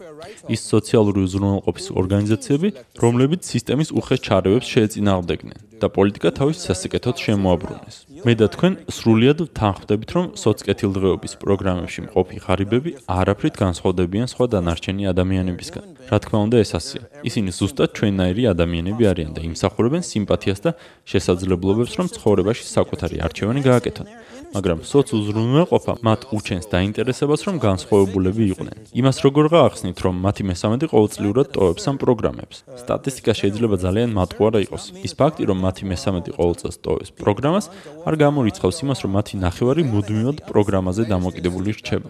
ის სოციალური უზრუნველყოფის ორგანიზაციები, რომლებიც სისტემის უხეშ ჩარევებს შეეწინააღმდეგნენ და პოლიტიკა თავის სასიკეთოდ შემოაბრუნეს. მე და თქვენ სრულიად თანხმდებით, რომ სოცკეთილდღეობის პროგრამებში მყოფი ღარიბები არაფრით განსხვავდებიან სხვა დანარჩენი ადამიანებისგან. რა თქმა უნდა, ეს ასია. ისინი ზუსტად ჩვენნაირი ადამიანები არიან და იმსახურებენ სიმპათიას და შესაძლებლობებს, რომ ცხოვრებაში საკუთარი არჩევანი გააკეთონ. მაგრამ სოციუზრუნველყოფა მათ უჩენს დაინტერესებას, რომ განსხვავებულები იყვნენ. იმას როგორ გაახსნით, რომ მათი მესამედი ყოველწლიურად ტოვებს ამ პროგრამებს? სტატისტიკა შეიძლება ძალიან მატყუარა იყოს. ის ფაქტი, რომ მათი მესამედი ყოველწელს ტოვებს პროგრამას, არ გამორიცხავს იმას, რომ მათი ნახევარი მუდმივად პროგრამაზე დამოკიდებული რჩება.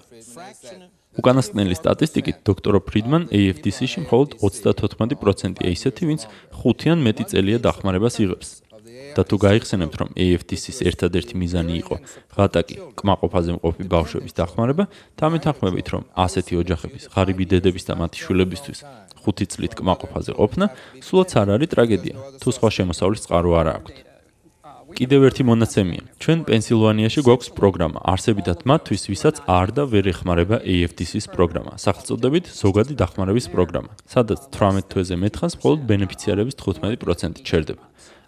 უკანასკნელი სტატისტიკით, დოქტორ ფრიდმან AFDC-ში მხოლოდ 34%-ია ისეთი, ვინც 5 ან მეტი წელია დახმარებას იღებს. და თუ გაიხსენებთ, რომ AFTC-ის ერთადერთი მიზანი იყო ღატაკი კმაყოფაზე მყოფი ბავშვების დახმარება, თამეთახმებით, რომ ასეთი ოჯახების, ღარიბი დედების და მათი შვილებისთვის 5 წლით კმაყოფაზე ყოფნა, სულაც არ არის ტრაგედია, თუ სხვა შემოსავლის წყარო არ აქვს. კიდევ ერთი მონაცემია. ჩვენ პენსილვანიაში გვაქვს პროგრამა, არსებითად მათთვის, ვისაც არ და ვერ ეხმარება AFTC-ის პროგრამა, სახელწოდებით ზოგადი დახმარების პროგრამა, სადაც 18 თვეზე მეტხანს მხოლოდ ბენეფიციარების 15% ჩერდება.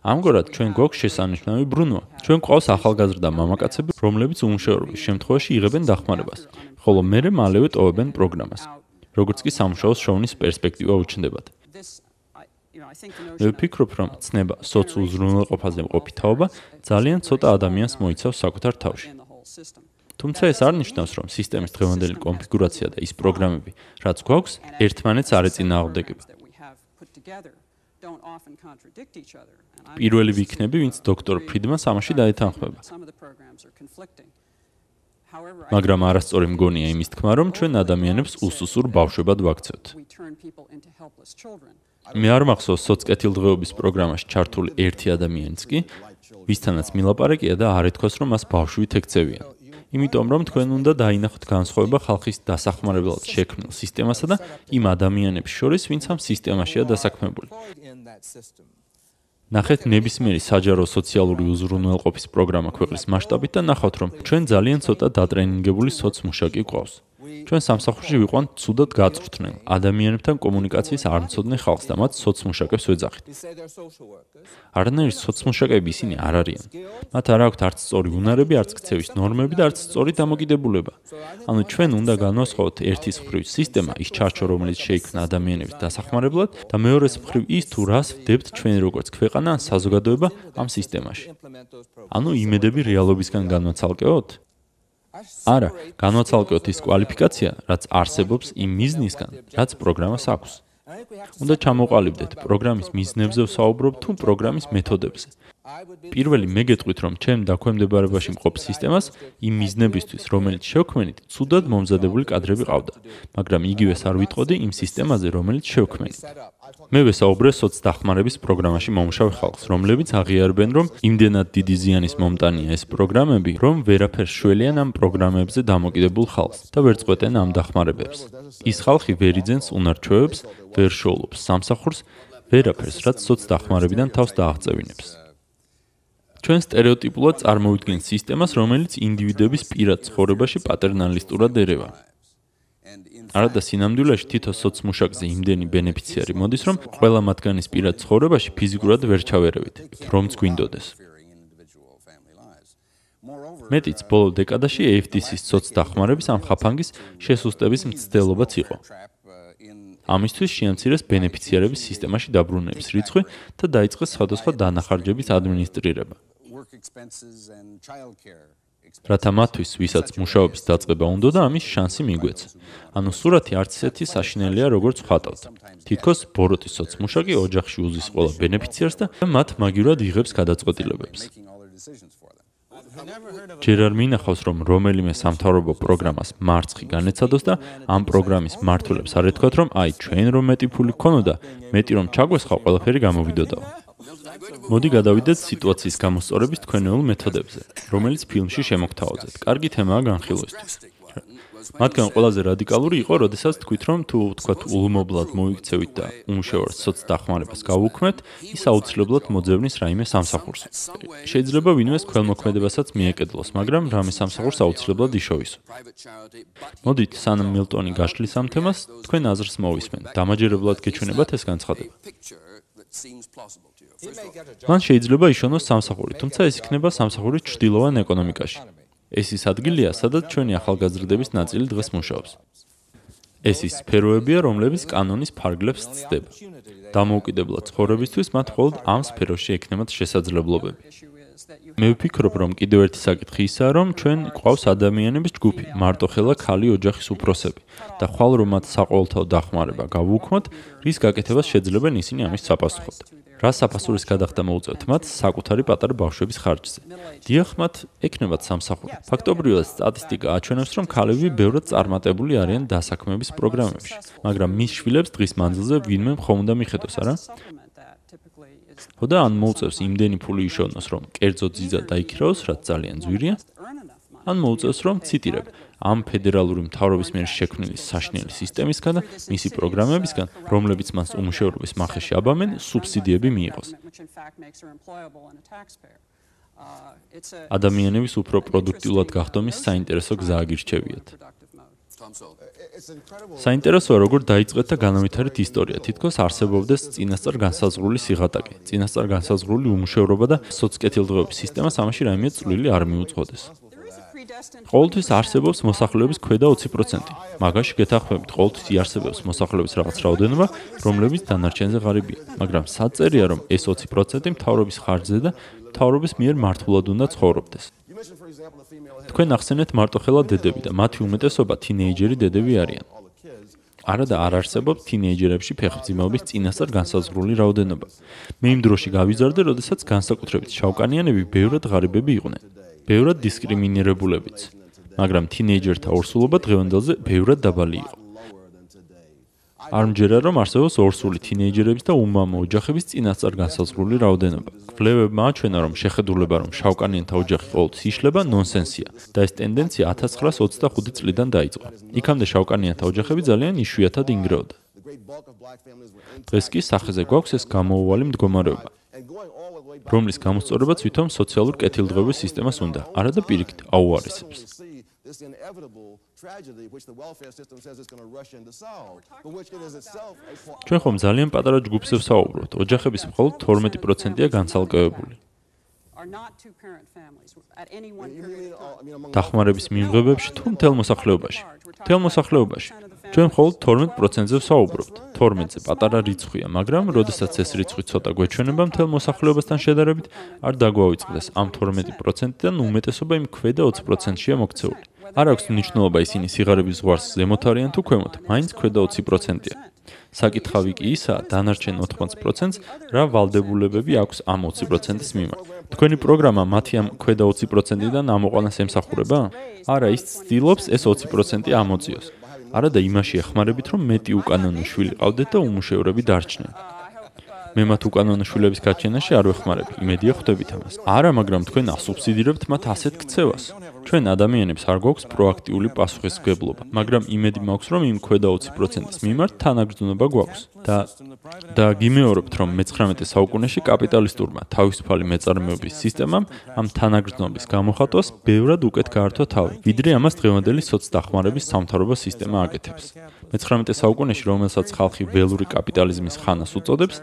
ამგვარად ჩვენ გვაქვს შესანიშნავი ბრუნვა. ჩვენ გვყავს ახალგაზრდა მამაკაცები, რომლებიც უმუშევრობის შემთხვევაში იღებენ დახმარებას, ხოლო მერე მალევე ტოვებენ პროგრამას. როგორც კი სამუშაოს შოვნის პერსპექტივა უჩნდებათ. მე ვფიქრობ, რომ ცნება სოციუზრუნველყოფაზე მყოფი თაობა ძალიან ცოტა ადამიანს მოიცავს საკუთარ თავში. თუმცა ეს არ ნიშნავს, რომ სისტემის დღევანდელი კონფიგურაცია და ის პროგრამები, რაც გვაქვს, ერთმანეთს არ ეწინააღმდეგება. პირველი ვიქნები, ვინც დოქტორ ფრიდმანს ამაში დაეთანხმება. მაგრამ არასწორი მგონია იმის თქმა, რომ ჩვენ ადამიანებს უსუსურ ბავშვებად ვაქცევთ. მე არ მახსოვს სოცკეთილდღეობის პროგრამაში ჩართული ერთი ადამიანიც კი, ვისთანაც მილაპარაკია და არ ეთქოს, რომ მას ბავშვით ექცევიან. იმიტომ რომ თქვენ უნდა დაინახოთ განსხვავება ხალხის დასახმარებლად შექმნილ სისტემასა და იმ ადამიანების შორის, ვინც ამ სისტემაშია დასაქმებული. ნახეთ ნებისმიერი საჯარო სოციალური უზრუნველყოფის პროგრამა ქვეყნის მასშტაბით და ნახავთ რომ ჩვენ ძალიან ცოტა დატრენინგებული სოციმუშაკი გვყავს. ჩვენ სამსახურში ვიყვანთ ცუდად გაწვრთნილ ადამიანებთან კომუნიკაციის არ მცოდნე ხალხს და მათ სოციმუშაკებს ვეძახით. არანაირი სოციმუშაკები ისინი არ არიან. მათ არ აქვთ არც სწორი უნარები, არც ქცევის ნორმები და არც სწორი დამოკიდებულება. ანუ ჩვენ უნდა განვასხვაოთ ერთის მხრივ სისტემა, ის ჩარჩო, რომელიც შეიქმნა ადამიანების დასახმარებლად და მეორეს მხრივ ის თუ რას ვდებთ ჩვენ როგორც ქვეყანა ან საზოგადოება ამ სისტემაში. ანუ იმედები რეალობისგან განვაცალკეოთ? არა, განვაცალკეოთ ის კვალიფიკაცია, რაც არსებობს იმ მიზნისგან, რაც პროგრამას აქვს. უნდა ჩამოყალიბდეთ პროგრამის მიზნებზე ვსაუბრობ თუ პროგრამის მეთოდებზე. პირველი მე გეტყვით რომ ჩემ დაქვემდებარებაში მყოფ სისტემას იმ მიზნებისთვის რომელიც შევქმენით ცუდად მომზადებული კადრები ყავდა მაგრამ იგივეს არ ვიტყოდი იმ სისტემაზე რომელიც შევქმენით მე ვესაუბრე სოცდახმარების პროგრამაში მომუშავე ხალხს რომლებიც აღიარებენ რომ იმდენად დიდი ზიანის მომტანია ეს პროგრამები რომ ვერაფერს შველიან ამ პროგრამებზე დამოკიდებულ ხალხს და ვერ წყვეტენ ამ დახმარებებს. ის ხალხი ვერ იძენს უნარჩვევებს ვერ შოულობს სამსახურს ვერაფერს რაც სოცდახმარებიდან თავს დააღწევინებს ჩვენ стереოტიპულად წარმოიდგენთ სისტემას, რომელიც ინდივიდების პირად ცხოვრებაში პატერნალისტურად ერევა. არადა სინამდვილეში თითოს სოციმუშაკზე იმდენი ბენეფიციარი მოდის, რომ ყველა მათგანის პირად ცხოვრებაში ფიზიკურად ვერ ჩავერევით, რომც გვინდოდეს. მეტიც ბოლო დეკადაში AFDC-ის ცოცხ დახმარების ამ ხაფანგის შესუსტების მცდელობაც იყო. ამისთვის შეამცირეს ბენეფიციარების სისტემაში დაბრუნების რიცხვი და დაიწყეს სხვადასხვა დანახარჯების ადმინისტრირება. რათა მათთვის, ვისაც მუშაობის დაწყება უნდა და ამის შანსი მიგვეცა. ანუ სურათი არც ისეთი საშინელია, როგორც ხატავთ. თითქოს ბოროტის სოცმუშაკი ოჯახში უზის ყველა ბენეფიციარს და მათ მაგივრად იღებს გადაწყვეტილებებს. ჯერ არ მინახავს, რომ რომელიმე სამთავრობო პროგრამას მარცხი განეცადოს და ამ პროგრამის მართულებს არ ეთქვათ, რომ აი ჩვენ რომ მეტი ფული ქონოდა, მეტი რომ ჩაგვესხა ყველაფერი გამოვიდოდაო. მოდი გადავიდეთ სიტუაციის გამოსწორების თქვენეულ მეთოდებზე, რომელიც ფილმში შემოგთავაზეთ. კარგი თემაა განხილვისთვის. მათგან ყველაზე რადიკალური იყო, როდესაც თქვით, რომ თუ თქვათ ულმობლად მოიქცევით და უმუშევარ სოცდახმარებას გავუქმეთ, ის აუცილებლად მოძებნის რაიმე სამსახურს. შეიძლება ვინმეს ქველმოქმედებასაც მიეკედლოს, მაგრამ რამე სამსახურს აუცილებლად იშოვისო. მოდით, სანამ მილტონი გაშლის ამ თემას, თქვენ აზრს მოვისმენ. დამაჯერებლად გეჩვენებათ ეს განცხადება. მან შეიძლება იშონოს სამსახური, თუმცა ეს იქნება სამსახურის ჭრდილოვან ეკონომიკაში. ეს ის ადგილია, სადაც ჩვენი ახალგაზრდების ნაწილი დღეს მუშაობს. ეს ის სფეროებია, რომლებიც კანონის ფარგლებს ცდება. დამოუკიდებლად ცხოვრებისთვის მათ მხოლოდ ამ სფეროში ექნებათ შესაძლებლობები. მე ვფიქრობ, რომ კიდევ ერთი საკითხი ისაა, რომ ჩვენ ყავს ადამიანების ჯგუფი, მარტოხელა ქალი ოჯახის უფროსები და ხვალ რომ მათ საყოველთაო დახმარება გავუქმოთ, რის გაკეთებას შეძლებენ ისინი ამის საპასუხოდ. რა საფასურის გადახდა მოუწევთ მათ საკუთარი პატარა ბავშვების ხარჯზე. დიახ, მათ ეკნებათ სამსახური. ფაქტობრივად სტატისტიკა აჩვენებს, რომ ქალები ბევრად წარმატებული არიან დასაქმების პროგრამებში, მაგრამ მის შვილებს დღის მანძილზე ვინმე ხომ უნდა მიხედოს, არა? ხოდა ან მოუწევს იმდენი ფული იშოვნოს, რომ კერძო ძიძა დაიქრაოს, რაც ძალიან ძვირია? ან მოუწევს, რომ ციტირებ, ამ ფედერალური მთავრობის მიერ შექმნილი საშინელი სისტემისგან და მისი პროგრამებისგან, რომლებიც მას უმუშევრობის მახეში აბამენ, სუბსიდიები მიიღოს. ადამიანების უფრო პროდუქტიულად გახდომის საინტერესო გზა აგირჩევიათ. საინტერესოა როგორ დაიწყეთ და განავითარეთ ისტორია. თითქოს არსებობდეს წინასწარ განსაზღვრული სიღატაკე, წინასწარ განსაზღვრული უმუშევრობა და სოცკეთილდღეობის სისტემა სამაში რაიმე წვლილი არ მიუძღოდეს. ყოველთვის არსებობს მოსახლეობის ქვედა 20%. მაგაში გეთახმებით, ყოველთვის იარსებებს მოსახლეობის რაღაც რაოდენობა, რომლებიც დანარჩენზე ღარიბია. მაგრამ საწერია, რომ ეს 20% მთავრობის ხარჯზე და მთავრობის მიერ მართულად უნდა ცხოვრობდეს. თქვენ ახსენეთ მარტოხელა დედები და მათი უმეტესობა თინეიჯერი დედები არიან. არა და არ არსებობს თინეიჯერებში ფეხმძიმეობის წინასწარ განსაზღვრული რაოდენობა. მე იმ დროში გავიზარდე, როდესაც განსაკუთრებით შავკანიანები ბევრად ღარიბები იყვნენ. ბევრად დისკრიმინირებულებიც, მაგრამ თინეიჯერთა ორსულობა დღევანდელზე ბევრად დაბალი იყო. არ მჯერა რომ არსებობს ორსული თინეიჯერების და უმამო ოჯახების წინასწარ განსაზღვრული რაოდენობა. კვლევებმა აჩვენა რომ შეხედულება რომ შავკანიანთა ოჯახი ყოველთვის იშლება ნონსენსია და ეს ტენდენცია 1925 წლიდან დაიწყო. იქამდე შავკანიანთა ოჯახები ძალიან იშვიათად ინგრეოდა. დღეს კი სახეზე გვაქვს ეს გამოუვალი მდგომარეობა. რომლის გამოსწორებაც ვითომ სოციალურ კეთილდღეობის სისტემას უნდა, არა და პირიქით აუარესებს. this inevitable tragedy which the welfare system says it's going to rush in to solve but which it is itself a ჩვენ ხომ ძალიან პატარა ჯგუფზე ვსაუბრობთ ოჯახების მხოლოდ 12%-ია განცალკევებული დახმარების მიმღებებში თუ მთელ მოსახლეობაში? მთელ მოსახლეობაში? ჩვენ მხოლოდ 12%-ზე ვსაუბრობთ. 12-ზე პატარა რიცხვია, მაგრამ როდესაც ეს რიცხვი ცოტა გვეჩვენება მთელ მოსახლეობასთან შედარებით, არ დაგვაუწყდეს. ამ 12%-დან უმეტესობა იმ ქვედა 20%-შია მოქცეული. არ აქვს მნიშვნელობა ისინი სიღარიბის ზღვარს ზემოთ არიან თუ ქვემოთ, მაინც ქვედა 20%-ია. საკითხავი კი ისაა, დანარჩენ 80%-ს რა ვალდებულებები აქვს ამ 20%-ის მიმართ. თქვენი პროგრამა მათი ამ ქვედა 20%-დან ამოყვანას ემსახურება? არა, ის ცდილობს ეს 20% ამოწიოს. არა და იმაში ეხმარებით, რომ მეტი უკანონო შვილი ყავდეთ და უმუშევრები დარჩნენ. მე მათ უკანონო შვილების გაჩენაში არ ვეხმარებ, იმედია ხვდებით ამას. არა, მაგრამ თქვენ ასუბსიდირებთ მათ ასეთ ქცევას. ჩვენ ადამიანებს არ გვაქვს პროაქტიული პასუხისმგებლობა, მაგრამ იმედი მაქვს, რომ იმ ქვედა 20%-ის მიმართ თანაგრძნობა გვაქვს. და და გიმეორებთ, რომ მე-19 საუკუნეში კაპიტალისტურმა თავისუფალი მეწარმეობის სისტემამ ამ თანაგრძნობის გამოხატვას ბევრად უკეთ გაართვა თავი, ვიდრე ამას დღევანდელი სოცდახმარების სამთავრობო სისტემა აკეთებს. მე-19 საუკუნეში, რომელსაც ხალხი ველური კაპიტალიზმის ხანას უწოდებს,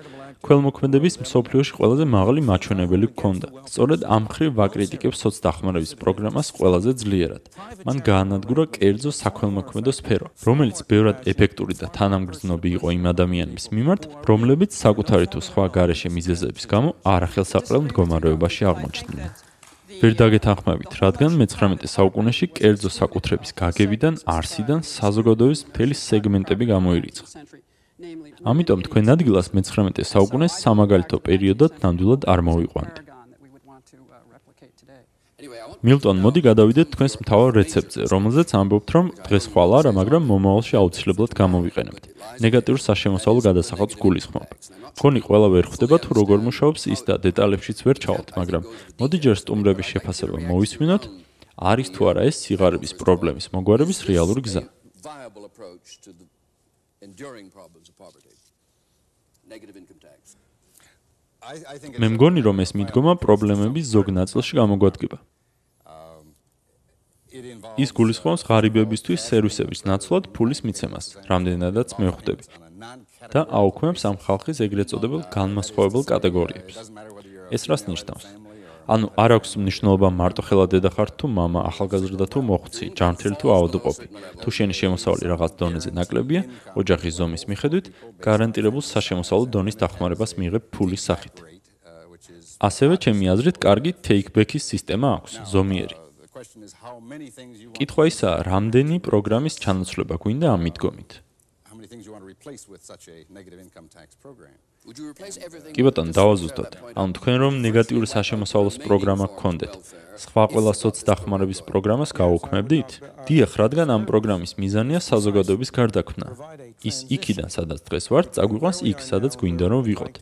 ქველმოქმედების მსოფლიოში ყველაზე მაღალი მაჩვენებელი ჰქონდა. სწორედ ამ ხრივ ვაკრიტიკებს სოცდახმარების პროგრამას ყველაზე ძლიერად. მან გაანადგურა კერძო საქველმოქმედო სფერო, რომელიც ბევრად ეფექტური და თანამგრძნობი იყო იმ ადამიანების მიმართ, რომლებიც საკუთარი თუ სხვა გარეშე მიზეზების გამო არახელსაყრელ მდგომარეობაში აღმოჩნდნენ. ვერ დაგეთანხმებით, რადგან მე-19 საუკუნეში კერძო საკუთრების გაგებიდან, არსიდან საზოგადოების მთელი სეგმენტები გამოირიცხა. ამიტომ თქვენ ადგილას მე-19 საუკუნეს სამაგალითო პერიოდად ნამდვილად არ მოვიყვანთ. მილტონ, მოდი გადავიდეთ თქვენს მთავარ რეცეპტზე, რომელზეც ამბობთ, რომ დღეს ხვალ არა, მაგრამ მომავალში აუცილებლად გამოვიყენებთ. ნეგატიურ საშემოსავლო გადასახადს გულისხმობ. თქვენი ყველა ვერ ხვდება თუ როგორ მუშაობს ის და დეტალებშიც ვერ ჩავალთ, მაგრამ მოდი ჯერ სტუმრების შეფასება მოვისმინოთ. არის თუ არა ეს სიღარიბის პრობლემის მოგვარების რეალური გზა. viable approach to the enduring problems of poverty. Negative income tax. მე მგონი რომ ეს მიდგომა პრობლემების ზოგ ნაწილში გამოგვადგება. ის გულისხმობს ღარიბებისთვის სერვისების ნაცვლად ფულის მიცემას, რამდენადაც მე ხვდები. და აუქმებს ამ ხალხის ეგრეთ წოდებულ განმასხვავებელ კატეგორიებს. ეს რას ნიშნავს? ანუ არ აქვს მნიშვნელობა მარტო ხელა დედა ხარ თუ мама, ახალგაზრდა თუ მოხუცი, ჯანმრთელი თუ აუდოყოფი. თუ შენი შემოსავალი რაღაც დონეზე ნაკლებია, ოჯახის ზომის მიხედვით, გარანტირებულ საშემოსავლო დონის დახმარებას მიიღებ ფულის სახით. ასევე ჩემი აზრით, კარგი take-back-ის სისტემა აქვს, ზომიერი. კითხვა ისაა, რამდენი პროგრამის ჩანაცვლება გვინდა ამ მიდგომით? კი ბატონო, დავაზუსტოთ. ანუ თქვენ რომ ნეგატიური საშემოსავლოს პროგრამა გქონდეთ, სხვა ყველა სოცდახმარების პროგრამას გაუქმებდით? დიახ, რადგან ამ პროგრამის მიზანია საზოგადოების გარდაქმნა. ის იქიდან, სადაც დღეს ვართ, წაგვიყვანს იქ, სადაც გვინდა რომ ვიყოთ.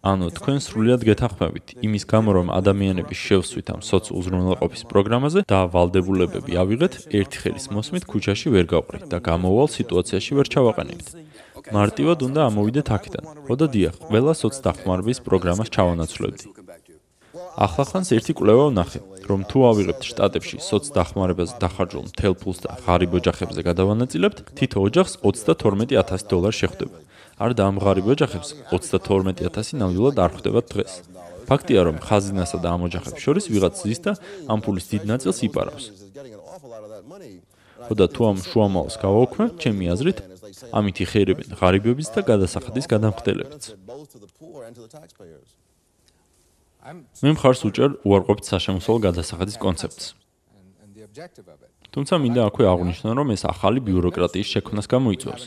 ანუ თქვენ სრულიად გეთახმებით იმის გამო რომ ადამიანები შევსვით ამ სოციალურნელყოფის პროგრამაზე და ვალდებულებები ავიღეთ ერთი ხელის მოსმით ქუჩაში ვერ გავყრით და გამოვალ სიტუაციაში ვერ ჩავაყენებთ მარტივად უნდა ამოვიდეთ აქედან ხოდა დიახ ყველა სოცდახმარების პროგრამას ჩავანაცვლებდი ახლა ხანს ერთი კვლევა ვნახე რომ თუ ავიღებთ შტატებში სოცდახმარებას დახარჯულ მთელ ფულს და ღარიბ ოჯახებზე გადავანაწილებთ თითო ოჯახს 32000 დოლარი შეხვდება არ დაამღარიბ ოჯახებს 32000 ნამდვილად არ ხვდებათ დღეს. ფაქტია რომ ხაზინასა და ამ ოჯახებს შორის ვიღაც ზის და ამ ფულის დიდ ნაწილს იპარავს. ხოდა თუ ამ შუამაოს გავაუქმებთ, ჩემი აზრით, ამით იხერებენ ღარიბების და გადასახადის გადამხდელებიც. მე მხარს უჭერ უარყოფით საშემოსავლო გადასახადის კონცეფტს. თუმცა მინდა აქვე აღვნიშნო, რომ ეს ახალი ბიუროკრატიის შექმნას გამოიწვევს.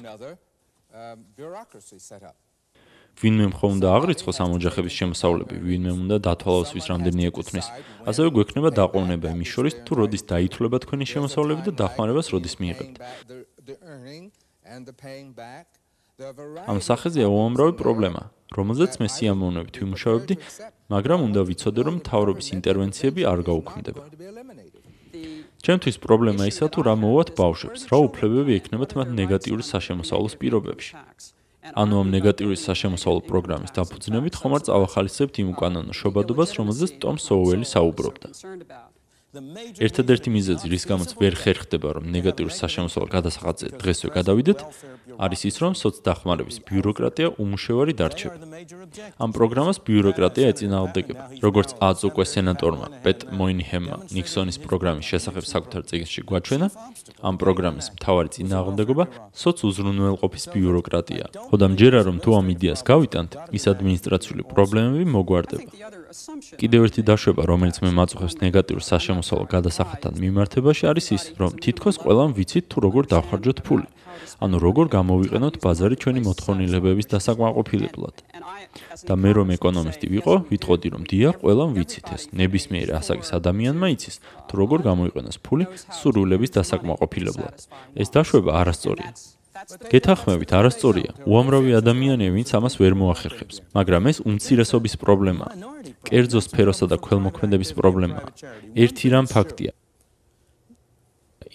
ვინმე მხოლოდ უნდა აღრიცხოს ამ ოჯახების შემოსავლები, ვინმე უნდა დათვალოს ვის რამდენი ეკუთვნის. ასევე გვექნება დაყოვნება იმის შორის, თუ როდის დაითვლება თქვენი შემოსავლები და დახმარებას როდის მიიღებთ. ამ სახეზეა უამრავი პრობლემა, რომელზეც მე სიამოვნებით ვიმუშავებდი, მაგრამ უნდა ვიცოდე, რომ თავრობის ინტერვენციები არ გაუქმდება. ჩემთვის პრობლემა ისაა თუ რა მოვათ ბავშვებს, რა უფლებები ექნებათ მათ ნეგატიური საშემოსავლოს პირობებში. ანუ ამ ნეგატიური საშემოსავლო პროგრამის დაფუძნებით ხომ არ წავახალისებთ იმ უკანონო შობადობას, რომელზეც ტომ სოუელი საუბრობდა. ერთადერთი მიზეზი, რის გამოც ვერ ხერხდება, რომ ნეგატიური საშემოსავლო გადასახადზე დღესვე გადავიდეთ, არის ის, რომ სოცდახმარების ბიუროკრატია უმუშევარი დარჩება. ამ პროგრამას ბიუროკრატია ეწინააღმდეგება. როგორც აწ უკვე სენატორმა პეტ მოინჰემმა ნიქსონის პროგრამის შესახებ საკუთარ წიგნში გვაჩვენა, ამ პროგრამის მთავარი წინააღმდეგობა სოცუზრუნველყოფის ბიუროკრატია. ხოდა მჯერა რომ თუ ამ იდეას გავიტანთ, ის ადმინისტრაციული პრობლემები მოგვარდება. კიდევ ერთი დაშვება, რომელიც მე მაწუხებს ნეგატიურ საშემოსავლო გადასახადთან მიმართებაში არის ის, რომ თითქოს ყველამ ვიცით თუ როგორ დავხარჯოთ ფული. ანუ როგორ გამოვიყენოთ ბაზარი ჩვენი მოთხოვნილებების დასაკმაყოფილებლად. და მე რომ ეკონომისტი ვიყო, ვიტყოდი რომ დია, ყველამ ვიცით ეს. ნებისმიერ ასაკის ადამიანმა იცის, თუ როგორ გამოიყენოს ფული სურვილების დასაკმაყოფილებლად. ეს დაშვება არასწორია. გეთახმებით, არასწორია. უამრავი ადამიანია, ვინც ამას ვერ მოახერხებს, მაგრამ ეს უმცირესობის პრობლემაა. კერძო სფეროსა და ქველმოქმედების პრობლემაა. ერთი რამ ფაქტია,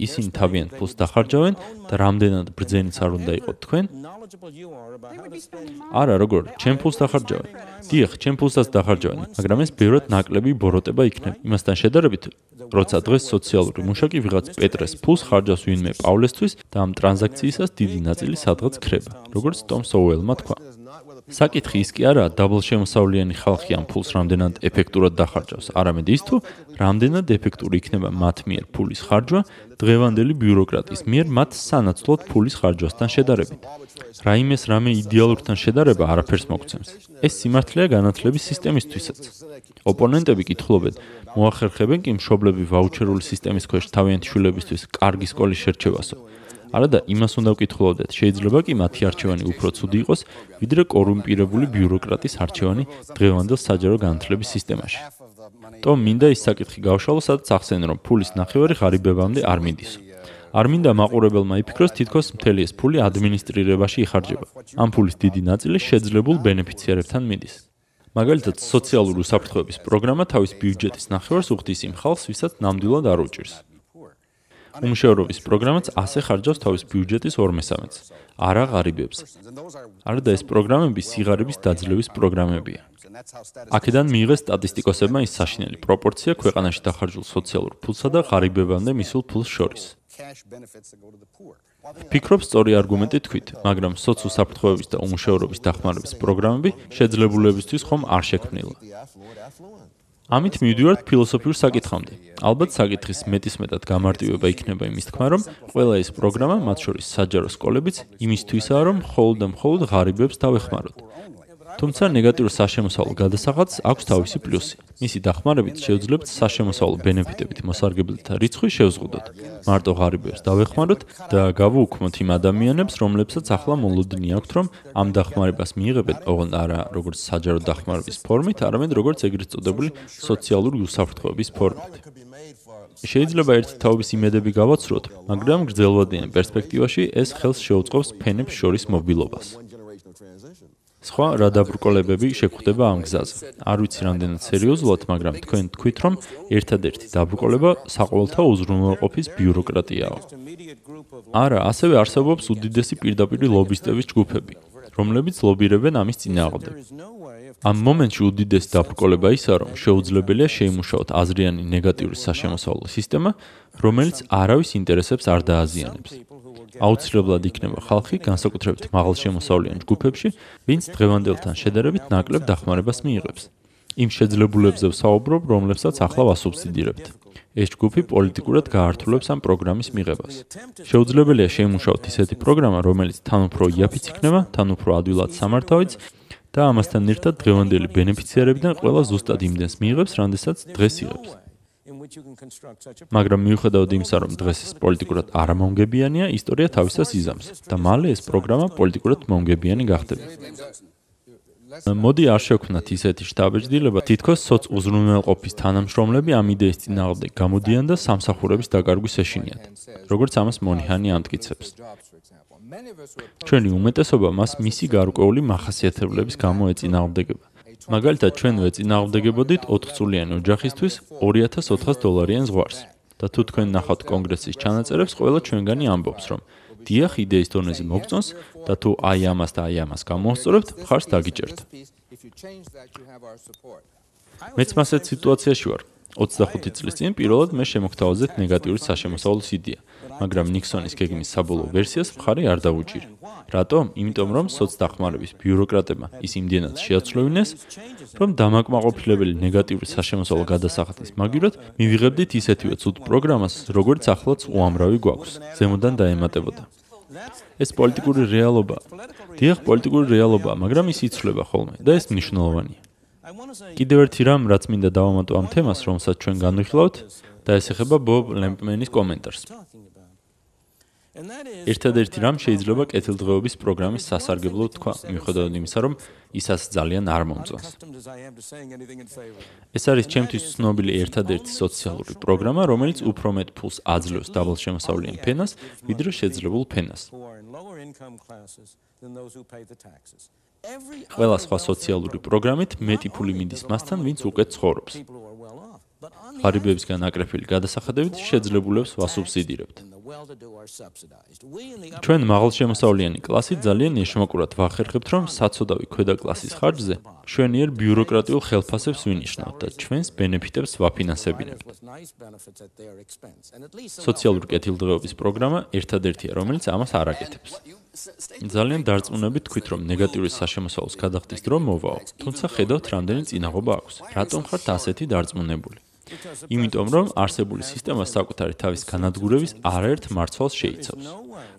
ისინი თავიანთ ფულს დახარჯავენ და რამდენად ბრძენიც არ უნდა იყოს თქვენ? არა, როგორ? ჩემ ფულს დახარჯავენ. დიახ, ჩემ ფულსაც დახარჯავენ, მაგრამ ეს ბევრად ნაკლები ბოროტება იქნება. იმასთან შედარებით, როცა დღეს სოციალური მუშაკი ვიღაც პეტრეს ფულს ხარჯავს ვინმე პავლესთვის და ამ ტრანზაქციისას დიდი ნაწილი სადღაც ქრება, როგორც ტომ სოუელმა თქვა. საკითხი ის კი არაა დაბლშემოსავლიანი ხალხი ამ ფულს რამდენად ეფექტურად დახარჯავს, არამედ ის თუ რამდენად ეფექტური იქნება მათ მიერ ფულის ხარჯვა დღევანდელი ბიუროკრატიის მიერ მათ სანაცვლოდ ფულის ხარჯვასთან შედარებით. რაიმეს რამე იდეალურთან შედარება არაფერს მოგცემს. ეს სიმართლეა განათლების სისტემისთვისაც. ოპონენტები კითხულობენ, მოახერხებენ კი მშობლები ვაუჩერული სისტემის ქვეშ თავიანთი შვილებისთვის კარგი სკოლის შერჩევასო. არადა იმას უნდა ვკითხულობდეთ, შეიძლება კი მათი არჩევანი უფრო ცუდი იყოს, ვიდრე კორუმპირებული ბიუროკრატის არჩევანი დღევანდელ საჯარო განათლების სისტემაში. то მინდა ის საკითხი გავშალო, სადაც ახსენე რომ ფულის ნახევარი ღარიბებამდე არ მიდისო. არ მინდა მაყურებელმა იფიქროს, თითქოს მთელი ეს ფული ადმინისტრირებაში იხარჯება. ამ ფულის დიდი ნაწილი შეძლებულ ბენეფიციარებთან მიდის. მაგალითად, სოციალური უსაფრთხოების პროგრამა თავის ბიუჯეტის ნახევარს უხდის იმ ხალხს, ვისაც ნამდვილად არ უჭირს. უმშევრობის პროგრამაც ასე ხარჯავს თავის ბიუჯეტის 2/3-ს, არა ღარიბებს. არა და ეს პროგრამები სიღარიბის დაძლევის პროგრამებია. აქედან მიიღეს სტატისტიკოსებმა ის საშინელი პროპორცია ქვეყანაში დახარჯულ სოციალურ ფულსა და ღარიბებამდე მისულ ფულს შორის. ფიქრობ სწორი არგუმენტი თქვით, მაგრამ სოციო საფრთხეების და უმუშევრობის დახმარების პროგრამები შეძლებულებისთვის ხომ არ შექმნილა. ამით მივიდივართ ფილოსოფიურ საკითხამდე. ალბათ საკითხის მეტისმეტად გამარტივება იქნება იმის თქმა, რომ ყველა ეს პროგრამა, მათ შორის საჯარო სკოლებიც, იმისთვისაა, რომ მხოლოდ და მხოლოდ ღარიბებს დავეხმაროთ. თუმცა ნეგატიურ საშემოსავლო გადასახადს აქვს თავისი პლუსი. მისი დახმარებით შეუძლებთ საშემოსავლო ბენეფიტებით მოსარგებლეთა რიცხვი შევზღუდოთ. მარტო ღარიბებს დავეხმაროთ და გავუუქმოთ იმ ადამიანებს, რომლებსაც ახლა მოლოდინი აქვთ, რომ ამ დახმარებას მიიღებენ ოღონდ არა როგორც საჯარო დახმარების ფორმით, არამედ როგორც ეგრეთ წოდებული სოციალური უსაფრთხოების ფორმით. შეიძლება ერთი თაობის იმედები გავაცროთ, მაგრამ გრძელვადიან პერსპექტივაში ეს ხელს შეუწყობს ფენებს შორის მობილობას. სხვა რა დაბრკოლებები შეგვხდება ამ გზაზე. არ ვიცი რამდენად სერიოზულად, მაგრამ თქვენ თქვით, რომ ერთადერთი დაბრკოლება საყოველთაო უზრუნველყოფის ბიუროკრატიაა. არა, ასევე არსებობს უდიდესი პირდაპირი ლობისტების ჯგუფები, რომლებიც ლობირებენ ამის წინააღმდეგ. ამ მომენტში უდიდესი დაბრკოლება ისაა, რომ შეუძლებელია შეიმუშაოთ აზრიანი ნეგატიური საშემოსავლო სისტემა, რომელიც არავის ინტერესებს არ დააზიანებს. აუცილებლად იქნება ხალხი განსაკუთრებით მაღალშემოსავლიან ჯგუფებში, ვინც დღევანდელთან შედარებით ნაკლებ დახმარებას მიიღებს. იმ შეძლებულებზე ვსაუბრობ, რომლებსაც ახლა ვასუბსიდირებთ. ეს ჯგუფი პოლიტიკურად გაართულებს ამ პროგრამის მიღებას. შეუძლებელია შეიმუშაოთ ისეთი პროგრამა, რომელიც თან უფრო იაფიც იქნება, თან უფრო ადვილად სამართავიც და ამასთან ერთად დღევანდელი ბენეფიციარებიდან ყველა ზუსტად იმდენს მიიღებს, რამდენსაც დღეს იღებს. მაგრამ მიუხედავად იმისა, რომ დღეს ეს პოლიტიკურად არამონგებიანია, ისტორია თავისას იზამს და მალე ეს პროგრამა პოლიტიკურად მონგებიანი გახდება. მოდი არ შევქმნათ ისეთი შტაბეჭდილება, თითქოს სოც უზრუნველყოფის თანამშრომლები ამ იდეის წინააღმდეგ გამოდიან და სამსახურების დაკარგვის ეშინიათ, როგორც ამას მონიჰანი ამტკიცებს. ჩვენი უმეტესობა მას მისი გარკვეული მახასიათებლების გამო ეწინააღმდეგება. მაგალითად ჩვენ ვეწინააღმდეგებოდით 4 წულიანი ოჯახისთვის 2400 დოლარიან ზღვარს. და თუ თქვენ ნახავთ კონგრესის ჩანაწერებს, ყველა ჩვენგანი ამბობს, რომ დიახ, იდეის დონეზე მოგწონს და თუ აი ამას და აი ამას გამოსწორებთ, ხარს დაგიჭერთ. მეც მასეთ სიტუაციაში ვარ. 25 წლის წინ პირველად მე შემოგთავაზეთ ნეგატიური საშემოსავლოს იდეა. მაგრამ ნიქსონის გეგმის საბოლოო ვერსიას მხარი არ დაუჭირა. რატომ? იმიტომ რომ სოცდახმარების ბიუროკრატებმა ის იმდენად შეაცვლევინეს, რომ დამაკმაყოფილებელი ნეგატიური საშემოსავლო გადასახადის მაგივრად მივიღებდით ისეთივე ცუდ პროგრამას, როგორც ახლაც უამრავი გვაქვს. ზემოდან დაემატებოდა. ეს პოლიტიკური რეალობა. დიახ, პოლიტიკური რეალობა, მაგრამ ის იცვლება ხოლმე და ეს მნიშვნელოვანია. კიდევ ერთი რამ, რაც მინდა დავამატო ამ თემას, რომელსაც ჩვენ განვიხილავთ, და ეს ეხება ბობ ლემპმენის კომენტარს. ერთადერთი რამ შეიძლება კეთილდღეობის პროგრამის სასარგებლო თქვა, მიუხედავად იმისა, რომ ისაც ძალიან არ მომწონს. ეს არის ჩემთვის ცნობილი ერთადერთი სოციალური პროგრამა, რომელიც უფრო მეტ ფულს აძლევს დაბალშემოსავლიან ფენას, ვიდრე შეძლებულ ფენას. ყველა სხვა სოციალური პროგრამით მეტი ფული მიდის მასთან, ვინც უკეთ ცხოვრობს. ღარიბებისგან აკრეფილი გადასახადებით შეძლებულებს ვასუბსიდირებთ. ჩვენ მაღალშემოსავლიანი კლასი ძალიან ეშმაკურად ვახერხებთ, რომ საცოდავი ქვედა კლასის ხარჯზე შვენიერ ბიუროკრატიულ ხელფასებს ვინიშნავთ და ჩვენს ბენეფიტებს ვაფინანსებინებთ. სოციალური კეთილდღეობის პროგრამა ერთადერთია, რომელიც ამას არ აკეთებს. ძალიან დარწმუნებით თქვით, რომ ნეგატიური საშემოსავლოს გადახდის დრო მოვაო, თუმცა ხედავთ, რამდენი წინაღობა აქვს. რატომ ხართ ასეთი დარწმუნებული? იმიტომ რომ არსებული სისტემა საკუთარი თავის განადგურების არაერთ მარცვალს შეიცავს.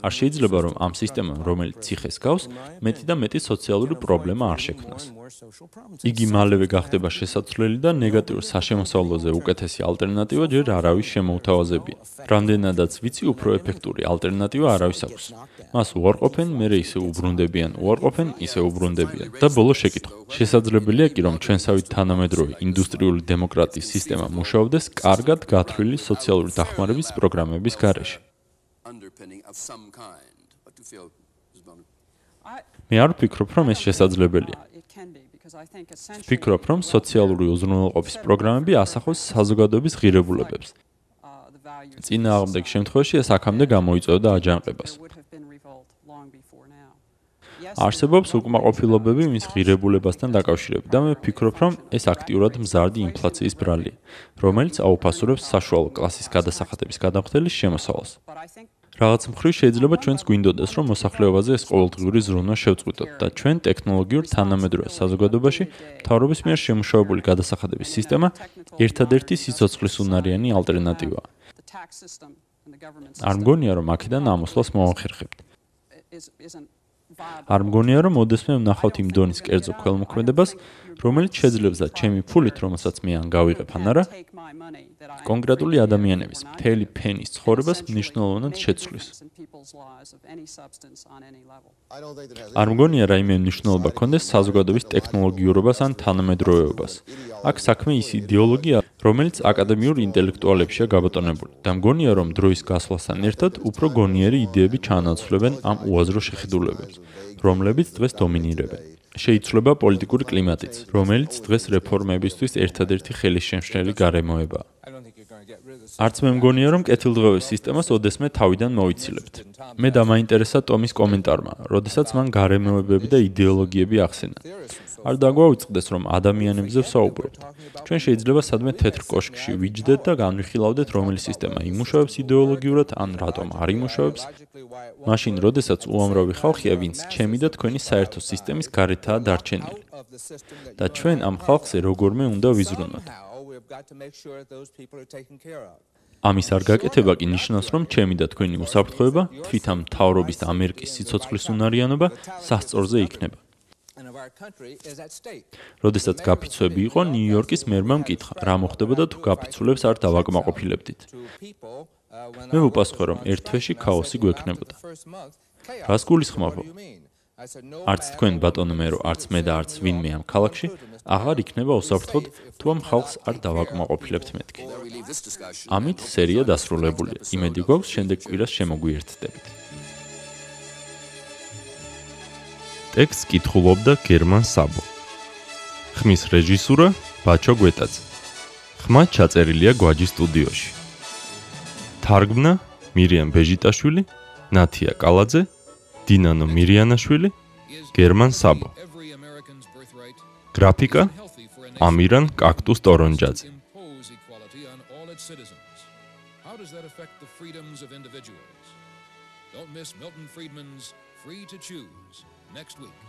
არ შეიძლება რომ ამ სისტემამ, რომელიც ციხეს გავს, მეტი და მეტი სოციალური პრობლემა არ შექმნას. იგი მალევე გახდება შესაძლებელი და ნეგატიურ საშემოსავლოზე უკეთესი ალტერნატივა ჯერ არავის შემოუთავაზებია. რამდენადაც ვიცი, უფრო ეფექტური ალტერნატივა არავის აქვს. მას უარყოფენ, მერე ისე უბრუნდებიან, უარყოფენ, ისე უბრუნდებიან. და ბოლო შეკითხვა. შესაძლებელია კი რომ ჩვენსავით თანამედროვე ინდუსტრიული დემოკრატიის სისტემა მუშაობდეს კარგად გათვლილი სოციალური დახმარების პროგრამების გარეშე. მე არ ვფიქრობ, რომ ეს შესაძლებელია. ვფიქრობ, რომ სოციალური უზრუნველყოფის პროგრამები ასახავს საზოგადოების ღირებულებებს. წინააღმდეგ შემთხვევაში ეს აქამდე გამოიწვევდა აჯანყებას. არსებობს უკმაყოფილობები მის ღირებულებასთან დაკავშირებით და მე ვფიქრობ, რომ ეს აქტიურად მზარდი ინფლაციის ბრალია, რომელიც აუფასურებს საშუალო კლასის გადასახადების გადამხდელის შემოსავალს. რაღაც მხრივ შეიძლება ჩვენს გვინდოდეს, რომ მოსახლეობაზე ეს ყოველდღიური ზრუნვა შევწყვიტოთ და ჩვენ ტექნოლოგიურ თანამედროვე საზოგადოებაში მთავრობის მიერ შემუშავებული გადასახადების სისტემა ერთადერთი სიცოცხლის უნარიანი ალტერნატივაა. არ მგონია, რომ აქედან ამოსვლას მოახერხებთ. არ მგონია რომ ოდესმე ვნახავთ იმ დონის კერძო ქველმოქმედებას რომელიც შეძლებს და ჩემი ფულით რომელსაც მე ან გავიღებ ან არა? კონკრეტული ადამიანების მთელი ფენის ცხოვრებას მნიშვნელოვნად შეცვლის. არ მგონია რაიმე მნიშვნელობა კონდეს საზოგადოების ტექნოლოგიურობას ან თანამედროვეობას. აქ საქმე ის იდეოლოგია რომელიც აკადემიურ ინტელექტუალებშია გაბატონებული. და მგონია რომ დროის გასვლასთან ერთად უფრო გონიერი იდეები ჩაანაცვლებენ ამ უაზრო შეხედულებებს რომლებიც დღეს დომინირებენ შეიცვლება პოლიტიკური კლიმატიც რომელიც დღეს რეფორმებისთვის ერთადერთი ხელისშემშლელი გარემოებაა არც მე მგონია რომ კეთილდღეობის სისტემას ოდესმე თავიდან მოიცილებთ. მე დამაინტერესა ტომის კომენტარმა, როდესაც მან გარემოებები და იდეოლოგიები ახსენა. არ დაგვაუწყდეს რომ ადამიანებზე ვსაუბრობთ. ჩვენ შეიძლება სადმე თეთრ კოშკში ვიჯდეთ და განვიხილავდეთ რომელი სისტემა იმუშავებს იდეოლოგიურად ან რატომ არ იმუშავებს. მაშინ როდესაც უამრავი ხალხია ვინც ჩემი და თქვენი საერთო სისტემის გარეთაა დარჩენილი. და ჩვენ ამ ხალხზე როგორმე უნდა ვიზრუნოთ. ამის არ გაკეთება კი ნიშნავს, რომ ჩემი და თქვენი უსაფრთხოება, თვითონ მთავრობის და ამერიკის სიცოცხლის უნარიანობა სასწორზე იქნება. როდესაც გაფიცვები იყო, ნიუ-იორკის მერმა მკითხა, რა მოხდებოდა თუ გაფიცულებს არ დავაკმაყოფილებდით. მე ვუპასუხე, რომ ერთ თვეში ქაოსი გვექნებოდა. რას გულისხმობ? არც თქვენ ბატონო მერო, არც მე და არც ვინმე ამ ქალაქში აღარ იქნება უსაფრთხოდ თუ ამ ხალხს არ დავაკმაყოფილებთ მეთქი. ამით სერია დასრულებულია. იმედი გვაქვს შემდეგ კვირას შემოგვიერთდებით. ტექსტ კითხულობდა გერმან საბო. ხმის რეჟისურა ბაჩო გვეტაძე. ხმა ჩაწერილია გვაჯი სტუდიოში. თარგმნა მირიამ ბეჟიტაშვილი, ნათია კალაძე დინანო მირიანაშვილი, გერმან საბო. გრაფიკა ამირან კაქტუს ტორონჯაძე. How does that affect the freedoms of individuals? Don't miss Milton Friedman's Free to Choose next week.